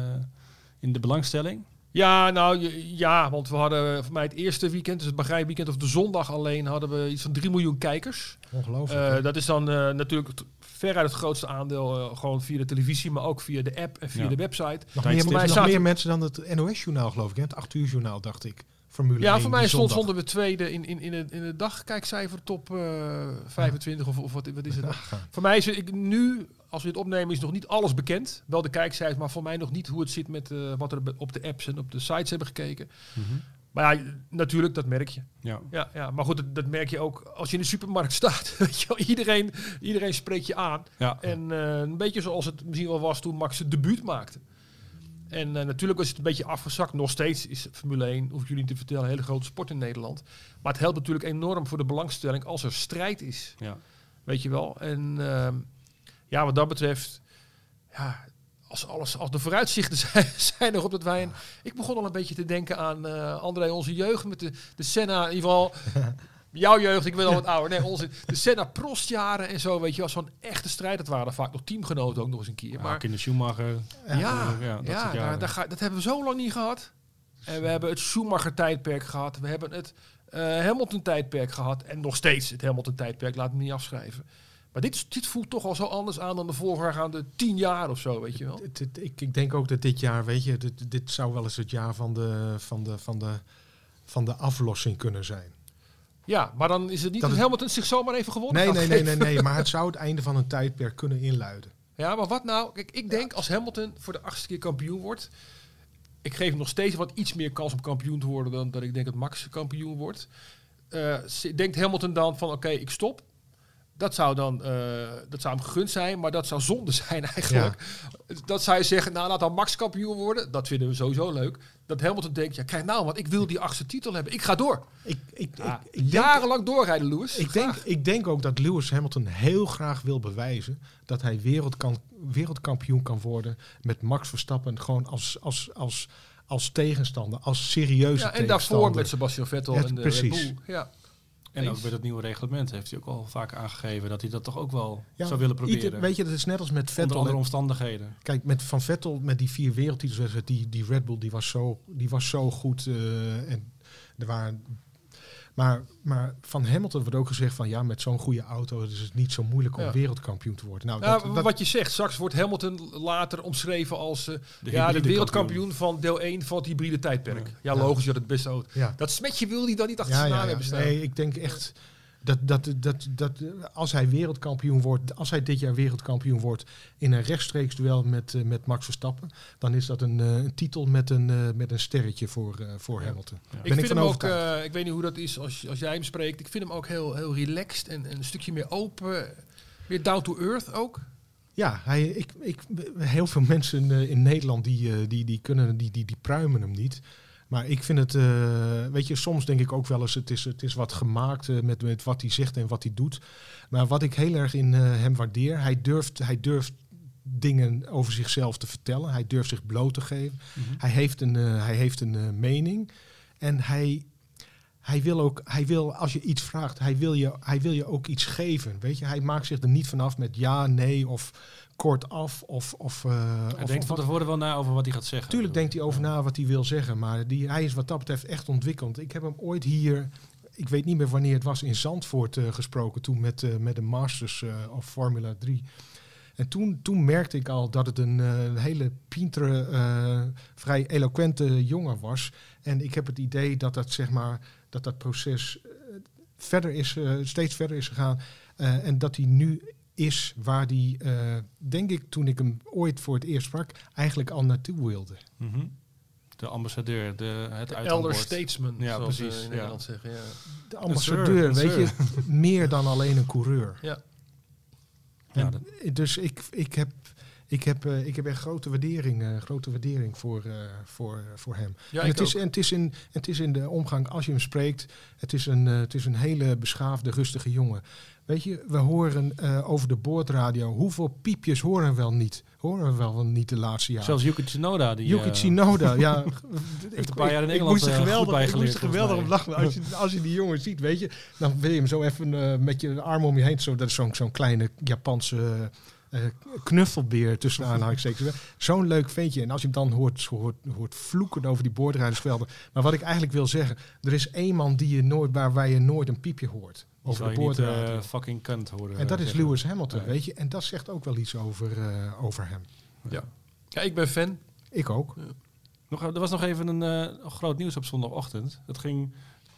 in de belangstelling? Ja, nou ja, want we hadden voor mij het eerste weekend, dus het begrijpweekend of de zondag alleen, hadden we iets van 3 miljoen kijkers. Ongelooflijk. Eh, dat is dan eh, natuurlijk veruit het grootste aandeel eh, gewoon via de televisie, maar ook via de app en via Ja. de website. nog meer, Voor mij nog zaten- meer mensen dan het NOS-journaal, geloof ik. Hè? Het 8 uur journaal, dacht ik. Formule Ja, 1, voor mij stond, zondag. stonden we tweede in, in, in, het, in het dagkijkcijfer top eh 25 of, of wat, wat is het? Voor mij is het ik, nu, als we dit opnemen, is nog niet alles bekend. Wel de kijkcijfers, maar voor mij nog niet hoe het zit met eh, wat er op de apps en op de sites hebben gekeken. Maar ja, natuurlijk, dat merk je. Ja. Ja, ja, maar goed, dat, dat merk je ook als je in de supermarkt staat. Iedereen, iedereen spreekt je aan. Ja. En eh, een beetje zoals het misschien wel was toen Max zijn debuut maakte. En eh, natuurlijk was het een beetje afgezakt. Nog steeds is Formule 1, hoef ik jullie niet te vertellen, een hele grote sport in Nederland. Maar het helpt natuurlijk enorm voor de belangstelling als er strijd is. Ja. Weet je wel. En ehm, ja, wat dat betreft, ja, als, alles, als de vooruitzichten zijn, zijn erop dat wij... Een, ik begon al een beetje te denken aan eh André, onze jeugd met de, de Senna, in ieder geval... Jouw jeugd, ik ben al wat ouder. Nee, onze, de Senna Prostjaren en zo, weet je wel. Zo'n echte strijd. Dat waren vaak nog teamgenoten ook nog eens een keer. Maar in de Schumacher. ja, ja, ja, dat soort daar, daar ga, dat hebben we zo lang niet gehad. En we hebben het Schumacher-tijdperk gehad. We hebben het eh, Hamilton-tijdperk gehad. En nog steeds het Hamilton-tijdperk, laat me niet afschrijven. Maar dit, voelt toch al zo anders aan dan de voorgaande tien jaar of zo, weet je wel. Het- het- ik, ik denk ook dat dit jaar, weet je, dit, dit zou wel eens het jaar van de, van de, van de, van de aflossing kunnen zijn. Ja, maar dan is het niet Dat dat, Hamilton zich zomaar even gewonnen Nee, nee, nee, nee, nee. Maar het zou het einde van een tijdperk kunnen inluiden. Ja, maar wat nou? Kijk, ik denk als Hamilton voor de achtste keer kampioen wordt. Ik geef hem nog steeds wat iets meer kans om kampioen te worden dan dat ik denk dat Max kampioen wordt. Eh, denkt Hamilton dan van oké, ik stop. Dat zou dan eh, dat zou hem gegund zijn, maar dat zou zonde zijn eigenlijk. Dat zou je zeggen, nou laat dan Max kampioen worden. Dat vinden we sowieso leuk. Dat Hamilton denkt, ja kijk nou, want ik wil die achtste titel hebben. Ik ga door. Ik, ik, Ja, ik, ik denk, jarenlang doorrijden, Lewis. ik, denk, ik denk ook dat Lewis Hamilton heel graag wil bewijzen dat hij wereldkan- wereldkampioen kan worden met Max Verstappen gewoon als, als, als, als tegenstander, als serieuze ja, en tegenstander. daarvoor met Sebastian Vettel Ja, en de precies. Red Bull. Ja. En ook met het nieuwe reglement heeft hij ook al vaak aangegeven dat hij dat toch ook wel Ja, zou willen ieder- proberen. weet je, dat is net als met Onder Vettel. andere hè. omstandigheden. Kijk, met Van Vettel, met die vier wereldtitels, die, die Red Bull, die was zo, die was zo goed. eh, en er waren, maar, maar van Hamilton wordt ook gezegd van ja, met zo'n goede auto is het niet zo moeilijk om Ja. wereldkampioen te worden. Nou, Ja, dat, dat- wat je zegt, straks wordt Hamilton later omschreven als eh, ja, de wereldkampioen van deel 1 van het hybride tijdperk. Ja, logisch dat het beste auto. ja. Dat smetje wil hij dan niet achter Ja, zijn naam ja. hebben staan. Nee, ik denk echt dat, dat, dat, dat als hij wereldkampioen wordt, als hij dit jaar wereldkampioen wordt in een rechtstreeks duel met, eh, met Max Verstappen, dan is dat een, eh, een titel met een, eh, met een sterretje voor, voor Hamilton. ik vind ik hem ook, ik weet niet hoe dat is als, als jij hem spreekt. Ik vind hem ook heel, heel relaxed en, en een stukje meer open. Meer down to earth ook. Ja, hij, ik, ik, heel veel mensen in Nederland die, die, die, kunnen, die, die, die pruimen hem niet. Maar ik vind het, eh, weet je, soms denk ik ook wel eens, het is, het is wat gemaakt eh, met, met wat hij zegt en wat hij doet. Maar wat ik heel erg in eh, hem waardeer, hij durft, hij durft dingen over zichzelf te vertellen. Hij durft zich bloot te geven. Hij heeft een, hij heeft een mening. En hij, hij wil ook, hij wil, als je iets vraagt, hij wil, je, hij wil je ook iets geven. Weet je, hij maakt zich er niet vanaf met ja, nee of kortaf. Of, of, eh, Hij of, denkt van tevoren wel na over wat hij gaat zeggen. Tuurlijk denkt hij over na wat hij wil zeggen. Maar die, hij is wat dat betreft echt ontwikkeld. Ik heb hem ooit hier, ik weet niet meer wanneer het was, in Zandvoort eh, gesproken. Toen met, eh, met de Masters of Formula 3. En toen, toen merkte ik al dat het een, hele pintere, vrij eloquente jongen was. En ik heb het idee dat dat, zeg maar, dat, dat proces verder is, steeds verder is gegaan. En dat hij nu is waar hij, eh, denk ik, toen ik hem ooit voor het eerst sprak, eigenlijk al naartoe wilde. Mhm. De ambassadeur, de, het Elder uithangbord. statesman, Ja, zoals precies, in ja. Nederland zeggen. Ja. De ambassadeur, weet sir, je, meer dan alleen een coureur. Ja. Ja, En dat- dus ik, ik, heb, ik, heb, eh, ik heb echt grote waardering, eh, grote waardering voor, eh, voor, voor hem. Ja, en, het is, en het, is in, het is in de omgang, als je hem spreekt, het is een, het is een hele beschaafde, rustige jongen. Weet je, we horen over de boordradio, hoeveel piepjes horen we wel niet? Horen we wel niet de laatste jaren? Zelfs Yuki Tsunoda. Die, Yuki Tsunoda, ja. een paar jaar in ik Engeland, moest er geweldig, ik moest er geweldig op volgens lachen. Als je, als je die jongen ziet, weet je, dan wil je hem zo even met je arm om je heen. Zo, dat is zo'n zo'n kleine Japanse eh, knuffelbeer tussen aanhalingstekens. Zo'n leuk ventje. En als je hem dan hoort, hoort, hoort vloeken over die boordrijdersvelden. Maar wat ik eigenlijk wil zeggen, er is één man die je nooit, waar, waar je nooit een piepje hoort. Over de je niet boordradio. eh, fucking kunt horen. en dat is. Lewis Hamilton, Nee. weet je. En dat zegt ook wel iets over, eh, over hem. Ja. ja, ik ben fan. Ik ook. Nog, er was nog even een eh, groot nieuws op zondagochtend. Het ging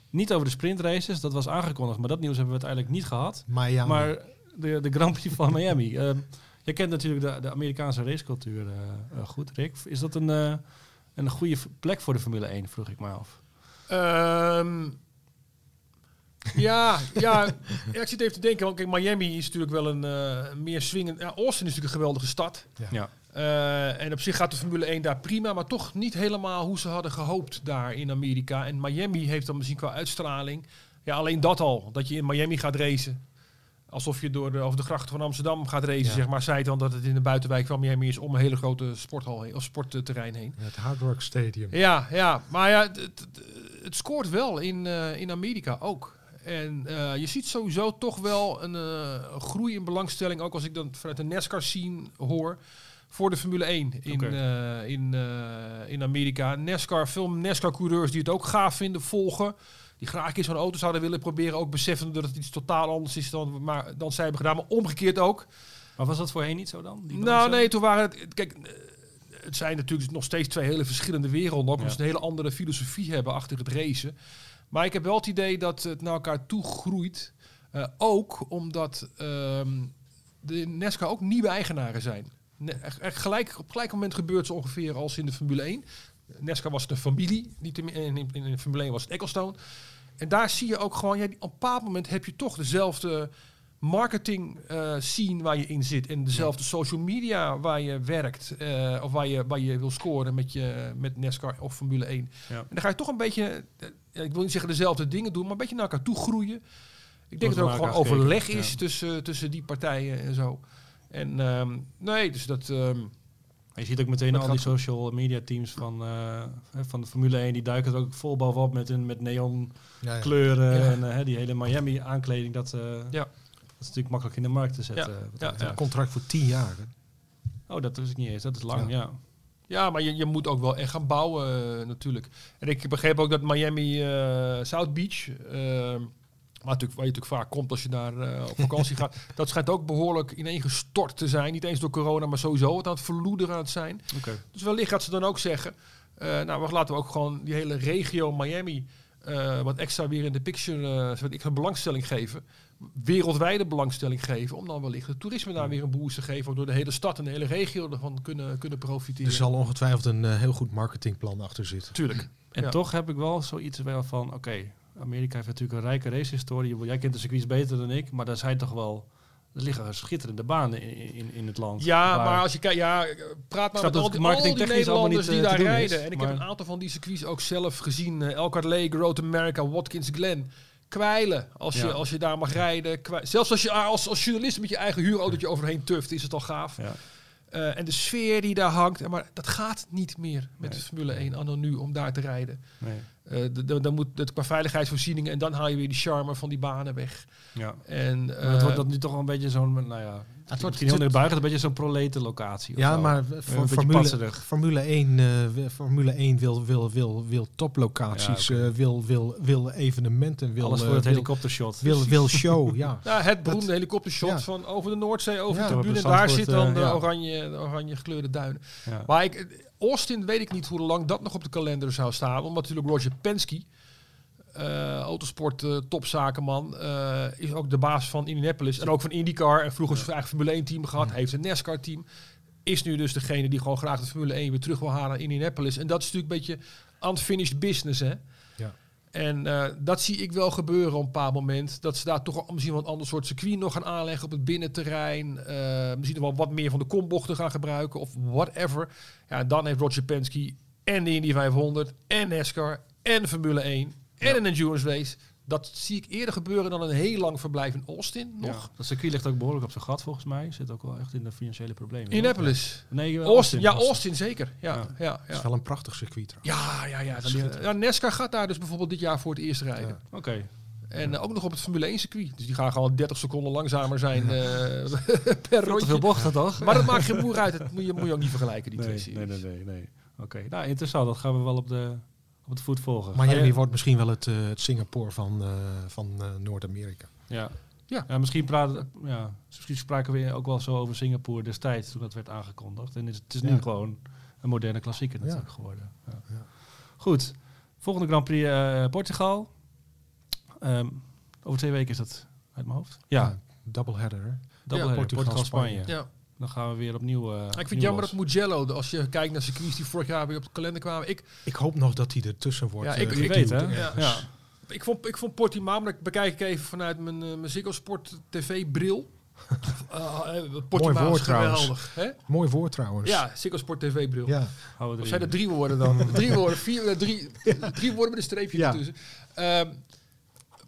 niet over de sprintraces, dat was aangekondigd, maar dat nieuws hebben we uiteindelijk niet gehad. Maar ja, Maar de, de Grand Prix van Miami. Ehm je kent natuurlijk de, de Amerikaanse racecultuur eh, eh, goed, Rick. Is dat een, eh, een goede plek voor de Formule 1, vroeg ik me af. Ehm, ja, ja, ja, ik zit even te denken. Want kijk, Miami is natuurlijk wel een eh, meer swingend. Ja, Austin is natuurlijk een geweldige stad. Ja. Eh, en op zich gaat de Formule 1 daar prima, maar toch niet helemaal hoe ze hadden gehoopt daar in Amerika. En Miami heeft dan misschien qua uitstraling. Ja, alleen dat al. Dat je in Miami gaat racen. Alsof je door de, over de grachten van Amsterdam gaat racen, Ja. zeg maar. Zei het dan dat het in de buitenwijk van Miami is om een hele grote sporthal heen, of sportterrein heen. het Hard Rock Stadium. Ja, ja, maar ja, het, het, scoort wel in, eh, in Amerika ook. En eh, je ziet sowieso toch wel een eh, groei in belangstelling, ook als ik dan vanuit de NASCAR scene hoor, voor de Formule 1 in, in, in Amerika. NASCAR, veel NASCAR-coureurs die het ook gaaf vinden, volgen. Die graag een keer zo'n auto zouden willen proberen, ook beseffen dat het iets totaal anders is dan, maar, dan zij hebben gedaan. Maar omgekeerd ook. Maar was dat voorheen niet zo dan? die Nou, nee, toen waren het. Kijk, eh, het zijn natuurlijk nog steeds twee hele verschillende werelden. Ook Ja. omdat ze een hele andere filosofie hebben achter het racen. Maar ik heb wel het idee dat het naar elkaar toe groeit. Eh, ook omdat ehm, de NASCAR ook nieuwe eigenaren zijn. Ne- echt- echt gelijk, op gelijk moment gebeurt zo ongeveer als in de Formule 1. NASCAR was de familie, niet in, in, in, in de Formule 1 was het Ecclestone. En daar zie je ook gewoon, ja, op een bepaald moment heb je toch dezelfde marketing eh, scene waar je in zit. En dezelfde social media waar je werkt. eh, of waar je, waar je wil scoren met, je, met NASCAR of Formule 1. Ja. En dan ga je toch een beetje, eh, ik wil niet zeggen dezelfde dingen doen, maar een beetje naar elkaar toe groeien. Ik denk dat er ook gewoon overleg is ja. tussen, tussen die partijen en zo. En ehm, nee, dus dat... ehm, Je ziet ook meteen al die social media teams van, eh, van de Formule 1, die duiken er ook vol bovenop met, hun, met neon Ja, ja. kleuren Ja. en eh, hè, die hele Miami aankleding. Dat, eh, Ja. dat is natuurlijk makkelijk in de markt te zetten. Ja, betreft. Contract voor tien jaar. hè? Oh, dat wist ik niet eens. Dat is lang, Ja. ja. Ja, maar je, je moet ook wel echt gaan bouwen natuurlijk. En ik begreep ook dat Miami eh, South Beach, waar, natuurlijk, waar je natuurlijk vaak komt als je daar eh, op vakantie gaat, dat schijnt ook behoorlijk ineengestort te zijn. Niet eens door corona, maar sowieso het aan het verloederen aan het zijn. Oké. Dus wellicht gaat ze dan ook zeggen, eh, nou we laten we ook gewoon die hele regio Miami eh, wat extra weer in de picture, uh, wat extra belangstelling geven. Wereldwijde belangstelling geven, om dan wellicht het toerisme daar weer een boost te geven, waardoor de hele stad en de hele regio ervan kunnen, kunnen profiteren. Er zal ongetwijfeld een heel goed marketingplan achter zitten. Tuurlijk. En Ja. toch heb ik wel zoiets wel van, oké, Amerika heeft natuurlijk een rijke racehistorie. Jij kent de circuits beter dan ik, maar daar zijn toch wel, er liggen schitterende banen in, in, in het land. Ja, Waar- maar als je kijkt, ja, praat maar met al die, al die Nederlanders niet, die eh, daar rijden. is, en ik maar- heb een aantal van die circuits ook zelf gezien. Uh, Elkhart Lake, Road America, Watkins Glen. Kwijlen, als, Ja. je, als je daar mag rijden. Kwij- Zelfs als je als, als journalist met je eigen huurautootje overheen tuft, is het al gaaf. Ja. Eh, en de sfeer die daar hangt. Maar dat gaat niet meer met Nee. de Formule 1 anno nu om daar te rijden. Nee. D- dan moet het qua veiligheidsvoorzieningen en dan haal je weer die charme van die banen weg. Ja. En, Maar het wordt eh, dat nu toch wel een beetje zo'n, nou ja, het wordt- heel neerbuigend, een beetje zo'n proleten locatie. of Ja, zo. maar voor Formule. Formule 1, eh, wil- Formule 1 wil, wil, wil, wil toplocaties, Ja, eh, wil, wil, wil evenementen, wil, Alles voor eh, het wil, helikoptershot. wil, wil show. Ja. Ja, het beroemde helikoptershot ja. van over de Noordzee, over Ja. de tribune. Daar zit dan de, ja. oranje, de oranje gekleurde duinen. Ja. Maar ik, Austin weet ik niet hoe lang dat nog op de kalender zou staan. Omdat natuurlijk Roger Penske, eh, autosport eh, topzakenman, eh, is ook de baas van Indianapolis. En ook van IndyCar. En vroeger zijn eigen Formule 1 team gehad. Heeft een NASCAR team. Is nu dus degene die gewoon graag de Formule 1 weer terug wil halen naar Indianapolis. En dat is natuurlijk een beetje unfinished business hè. Ja. En dat zie ik wel gebeuren op een bepaald moment. Dat ze daar toch misschien wel een ander soort circuit nog gaan aanleggen op het binnenterrein. Misschien wel wat meer van de kombochten gaan gebruiken of whatever. Ja, dan heeft Roger Penske en de Indy 500 en NASCAR en Formule 1 en een endurance race. Dat zie ik eerder gebeuren dan een heel lang verblijf in Austin nog. Ja. Dat circuit ligt ook behoorlijk op zijn gat volgens mij. Zit ook wel echt in de financiële problemen. Indianapolis. Nee, Austin, ja, Austin zeker. Ja, Ja. ja. Het is wel een prachtig circuit trouwens. ja, ja. ja, dan- ja, NASCAR gaat daar dus bijvoorbeeld dit jaar voor het eerst rijden. Ja. Oké. En eh, ook nog op het Formule 1 circuit. Dus die gaan gewoon 30 seconden langzamer zijn eh, per te veel rondje. bochten toch? Maar dat maakt geen moer uit. Dat moet je, moet je ook niet vergelijken, die twee nee, series. nee, nee, nee, nee. Oké, nou interessant. Dat gaan we wel op de, op de voet volgen. Miami Ga je- wordt misschien wel het, eh, het Singapore van, eh, van eh, Noord-Amerika. Ja. Ja. Ja. misschien, praten, ja, misschien spraken we ook wel zo over Singapore destijds toen dat werd aangekondigd. En is, het is nu Ja. gewoon een moderne klassieker Ja. natuurlijk geworden. Ja. Ja. Goed, volgende Grand Prix eh, Portugal. Ehm, over twee weken is dat uit mijn hoofd. Ja, Doubleheader. hè? Double Portugal, Portugal-Spanje. Spanje. Ja. Dan gaan we weer opnieuw. eh, Ik vind het jammer los. dat Mugello, de- als je kijkt naar circuits die vorig jaar weer op de kalender kwamen. Ik, Ik hoop nog dat hij ertussen wordt. Ja, ik- eh, geduwd weet, hè? ergens. Ja. ik, vond, ik vond Portimao, maar ik bekijk ik even vanuit mijn, eh, mijn Ziggo Sport TV-bril. Portimao is woord trouwens. geweldig. Hè? Mooi woord trouwens. Ja, Ziggo Sport TV-bril. Ja. Of zijn er drie woorden dan? drie woorden, vier, drie, drie woorden met een streepje Ja. ertussen. Ehm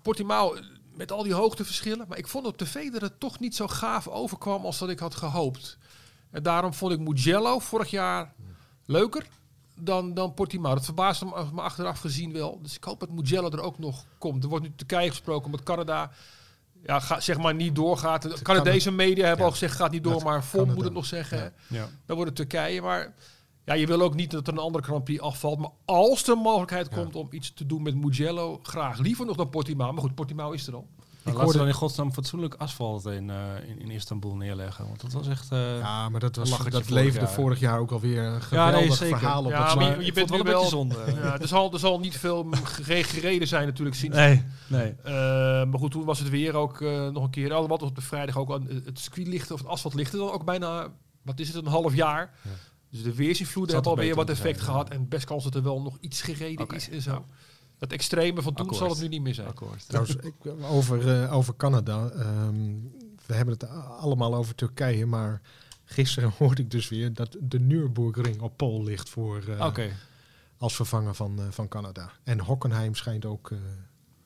Portimao, eh, met al die hoogteverschillen. Maar ik vond op tv dat het toch niet zo gaaf overkwam als dat ik had gehoopt. En daarom vond ik Mugello vorig jaar leuker dan, dan Portimao. Dat verbaasde me, achteraf gezien wel. Dus ik hoop dat Mugello er ook nog komt. Er wordt nu Turkije gesproken, omdat Canada... Ja, ga, zeg maar niet doorgaat. De Canadese media hebben Ja. al gezegd, gaat niet door. Maar Canada. moet het nog zeggen. Ja. Dan wordt het Turkije. Maar ja, je wil ook niet dat er een andere Grand Prix afvalt. Maar als er een mogelijkheid Ja. komt om iets te doen met Mugello, graag. Liever nog dan Portimao. Maar goed, Portimao is er al. Ik ze hoorde- dan in godsnaam fatsoenlijk asfalt in, eh, in, in Istanbul neerleggen. Want dat was echt... eh, Ja, maar dat, was, dat vorig leverde jaar. vorig jaar ook alweer een Ja, geweldig nee, zeker. verhaal op Ja, dat maar je- bent het wel een beetje zonde. Ja, er, zal, er zal niet veel gere- gereden zijn natuurlijk sinds. Nee, nee. Eh, maar goed, toen was het weer ook eh, nog een keer. Al wat op de vrijdag ook aan het circuit lichten of het asfalt lichten dan ook bijna, wat is het, een half jaar. Ja. Dus de weersinvloeden hebben er alweer wat effect zijn, gehad. En best kans dat er wel nog iets gereden is en zo. Dat extreme van toen Akkoord. zal het nu niet meer zijn. Akkoord. Trouwens, ik, over, eh, over Canada. ehm, we hebben het allemaal over Turkije, maar gisteren hoorde ik dus weer dat de Nürburgring op Pool ligt voor, eh, Oké. als vervanger van, eh, van Canada. En Hockenheim schijnt ook eh,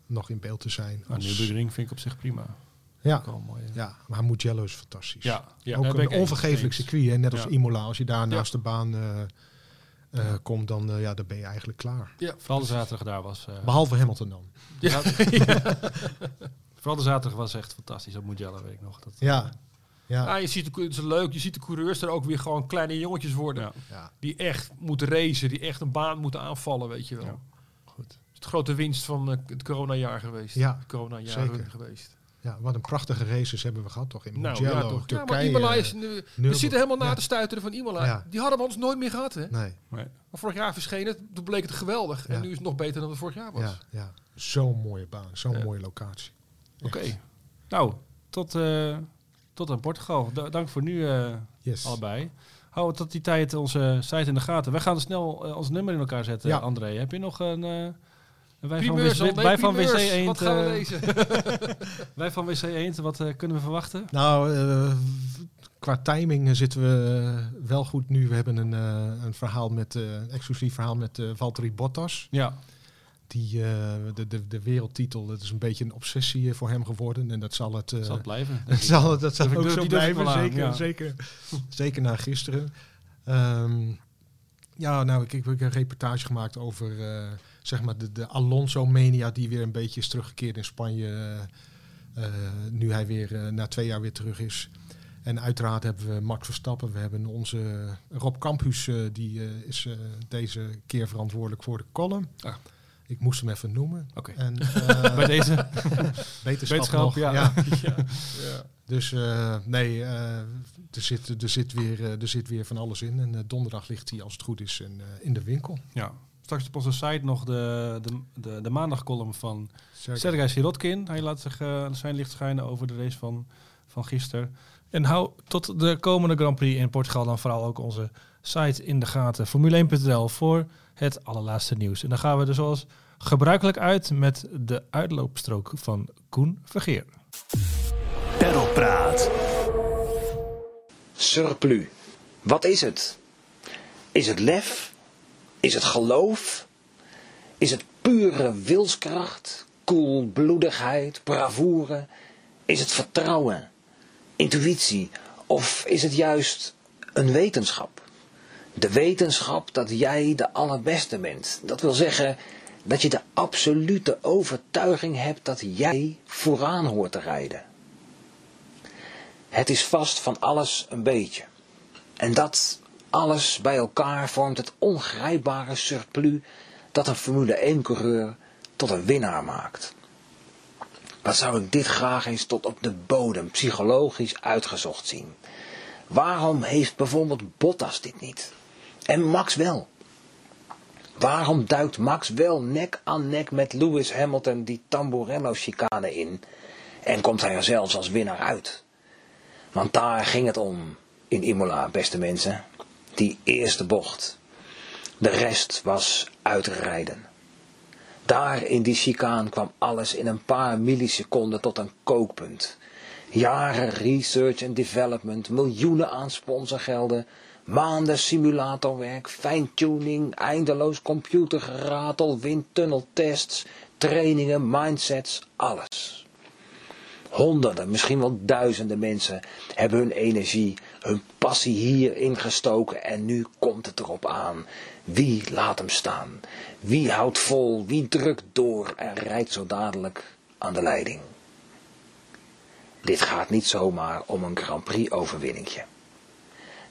nog in beeld te zijn. Nou, als- Nürburgring vind ik op zich prima. Ja, mooi. Ja. ja, maar Mugello is fantastisch. Ja, ja, ook een onvergeeflijk Eens. circuit, hè? net als Ja. Imola. Als je daar Ja. naast de baan eh, eh, komt, dan, eh, ja, dan ben je eigenlijk klaar. Ja, Vooral de zaterdag daar was... eh, Behalve Hamilton dan. Ja. Vooral de zaterdag was echt fantastisch. op Mugello weet ik nog. Dat, Ja, ja, Ja, je ziet de, het is leuk, je ziet de coureurs er ook weer gewoon kleine jongetjes worden. Ja. ja. Die echt moeten racen, die echt een baan moeten aanvallen, weet je wel. Ja. Goed. Het is de grote winst van het coronajaar geweest. Ja, het coronajaar zeker. geweest. Ja, wat een prachtige races hebben we gehad toch in Nou Mugello, ja, toch. Ja, maar Turkije. Is, nu- we zitten helemaal na Ja. te stuiteren van Imola. Ja. Die hadden we ons nooit meer gehad, hè? Nee, Nee. Maar vorig jaar verscheen het, toen bleek het geweldig. En nu is het nog beter dan het vorig jaar was. ja, ja. Zo'n mooie baan, zo'n Ja. mooie locatie. Oké. Nou, tot, eh, tot aan Portugal. Da- dank voor nu eh, Yes. allebei. Hou tot die tijd onze site in de gaten. Wij gaan snel eh, ons nummer in elkaar zetten, Ja. André. Heb je nog een... eh, wij van, Primeurs, WC, al, nee, wij van primeurs. WC Eend, Wat gaan we eh, lezen? wij van WC Eend, wat eh, kunnen we verwachten? Nou, eh, qua timing eh, zitten we eh, wel goed nu. We hebben een, eh, een verhaal met, eh, een exclusief verhaal met eh Valtteri Bottas. Ja, Die, eh, de, de, de wereldtitel, dat is een beetje een obsessie eh, voor hem geworden. En dat zal het, eh, zal het blijven. dat zal, het- dat zal ook zo blijven. Zeker, ja. zeker, zeker na gisteren. Ehm, ja, nou, ik, ik heb een reportage gemaakt over eh, zeg maar de, de Alonso-mania die weer een beetje is teruggekeerd in Spanje. eh, eh, nu hij weer eh, na twee jaar weer terug is. En uiteraard hebben we Max Verstappen. We hebben onze Rob Campus, die is deze keer verantwoordelijk voor de column. Ah. Ik moest hem even noemen. Oké. En, Bij deze. wetenschap, Wetenschap, nog, ja. ja. ja. Dus nee, er, zit, er, zit weer, er zit weer van alles in. En donderdag ligt hij, als het goed is, in, in de winkel. Ja. Straks op onze site nog de, de, de, de maandagcolumn van Zeker. Sergej Sirotkin. Hij laat zich eh, zijn licht schijnen over de race van, van gisteren. En hou tot de komende Grand Prix in Portugal dan vooral ook onze site in de gaten. Formule1.nl voor het allerlaatste nieuws. En dan gaan we er zoals gebruikelijk uit met de uitloopstrook van Koen Vergeer. Peddelpraat. Surplus. Wat is het? Is het lef? Is het geloof? Is het pure wilskracht, koelbloedigheid, bravoure? Is het vertrouwen, intuïtie of is het juist een wetenschap? De wetenschap dat jij de allerbeste bent. Dat wil zeggen dat je de absolute overtuiging hebt dat jij vooraan hoort te rijden. Het is vast van alles een beetje. En dat alles bij elkaar vormt het ongrijpbare surplus dat een Formule 1-coureur tot een winnaar maakt. Wat zou ik dit graag eens tot op de bodem psychologisch uitgezocht zien? Waarom heeft bijvoorbeeld Bottas dit niet? En Max wel? Waarom duikt Max wel nek aan nek met Lewis Hamilton die Tamburello-chicane in en komt hij er zelfs als winnaar uit? Want daar ging het om in Imola, beste mensen. Die eerste bocht. De rest was uitrijden. Daar in die chicaan kwam alles in een paar milliseconden tot een kookpunt. Jaren research en development, miljoenen aan sponsorgelden, maanden simulatorwerk, fine-tuning, eindeloos computergeratel, windtunneltests, trainingen, mindsets, alles. Honderden, misschien wel duizenden mensen hebben hun energie, hun passie hierin gestoken en nu komt het erop aan. Wie laat hem staan? Wie houdt vol? Wie drukt door en rijdt zo dadelijk aan de leiding? Dit gaat niet zomaar om een Grand Prix overwinningje.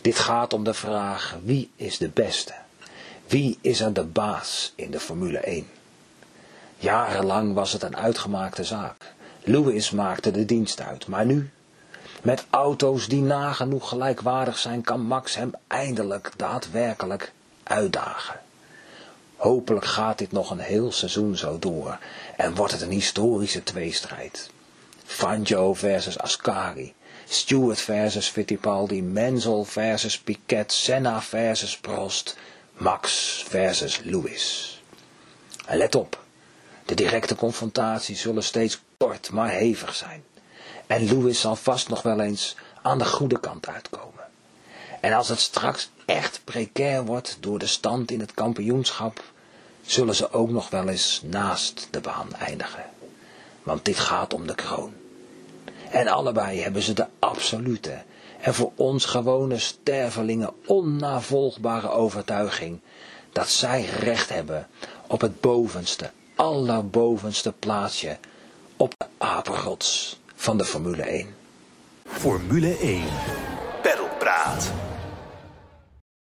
Dit gaat om de vraag wie is de beste? Wie is er de baas in de Formule 1? Jarenlang was het een uitgemaakte zaak. Lewis maakte de dienst uit, maar nu, met auto's die nagenoeg gelijkwaardig zijn, kan Max hem eindelijk daadwerkelijk uitdagen. Hopelijk gaat dit nog een heel seizoen zo door en wordt het een historische tweestrijd. Fangio versus Ascari, Stewart versus Fittipaldi, Menzel versus Piquet, Senna versus Prost, Max versus Lewis. Let op, de directe confrontaties zullen steeds kort maar hevig zijn. En Lewis zal vast nog wel eens aan de goede kant uitkomen. En als het straks echt precair wordt door de stand in het kampioenschap, zullen ze ook nog wel eens naast de baan eindigen. Want dit gaat om de kroon. En allebei hebben ze de absolute en voor ons gewone stervelingen onnavolgbare overtuiging dat zij recht hebben op het bovenste, allerbovenste plaatsje op de apenrots van de Formule 1. Formule 1. Peddelpraat.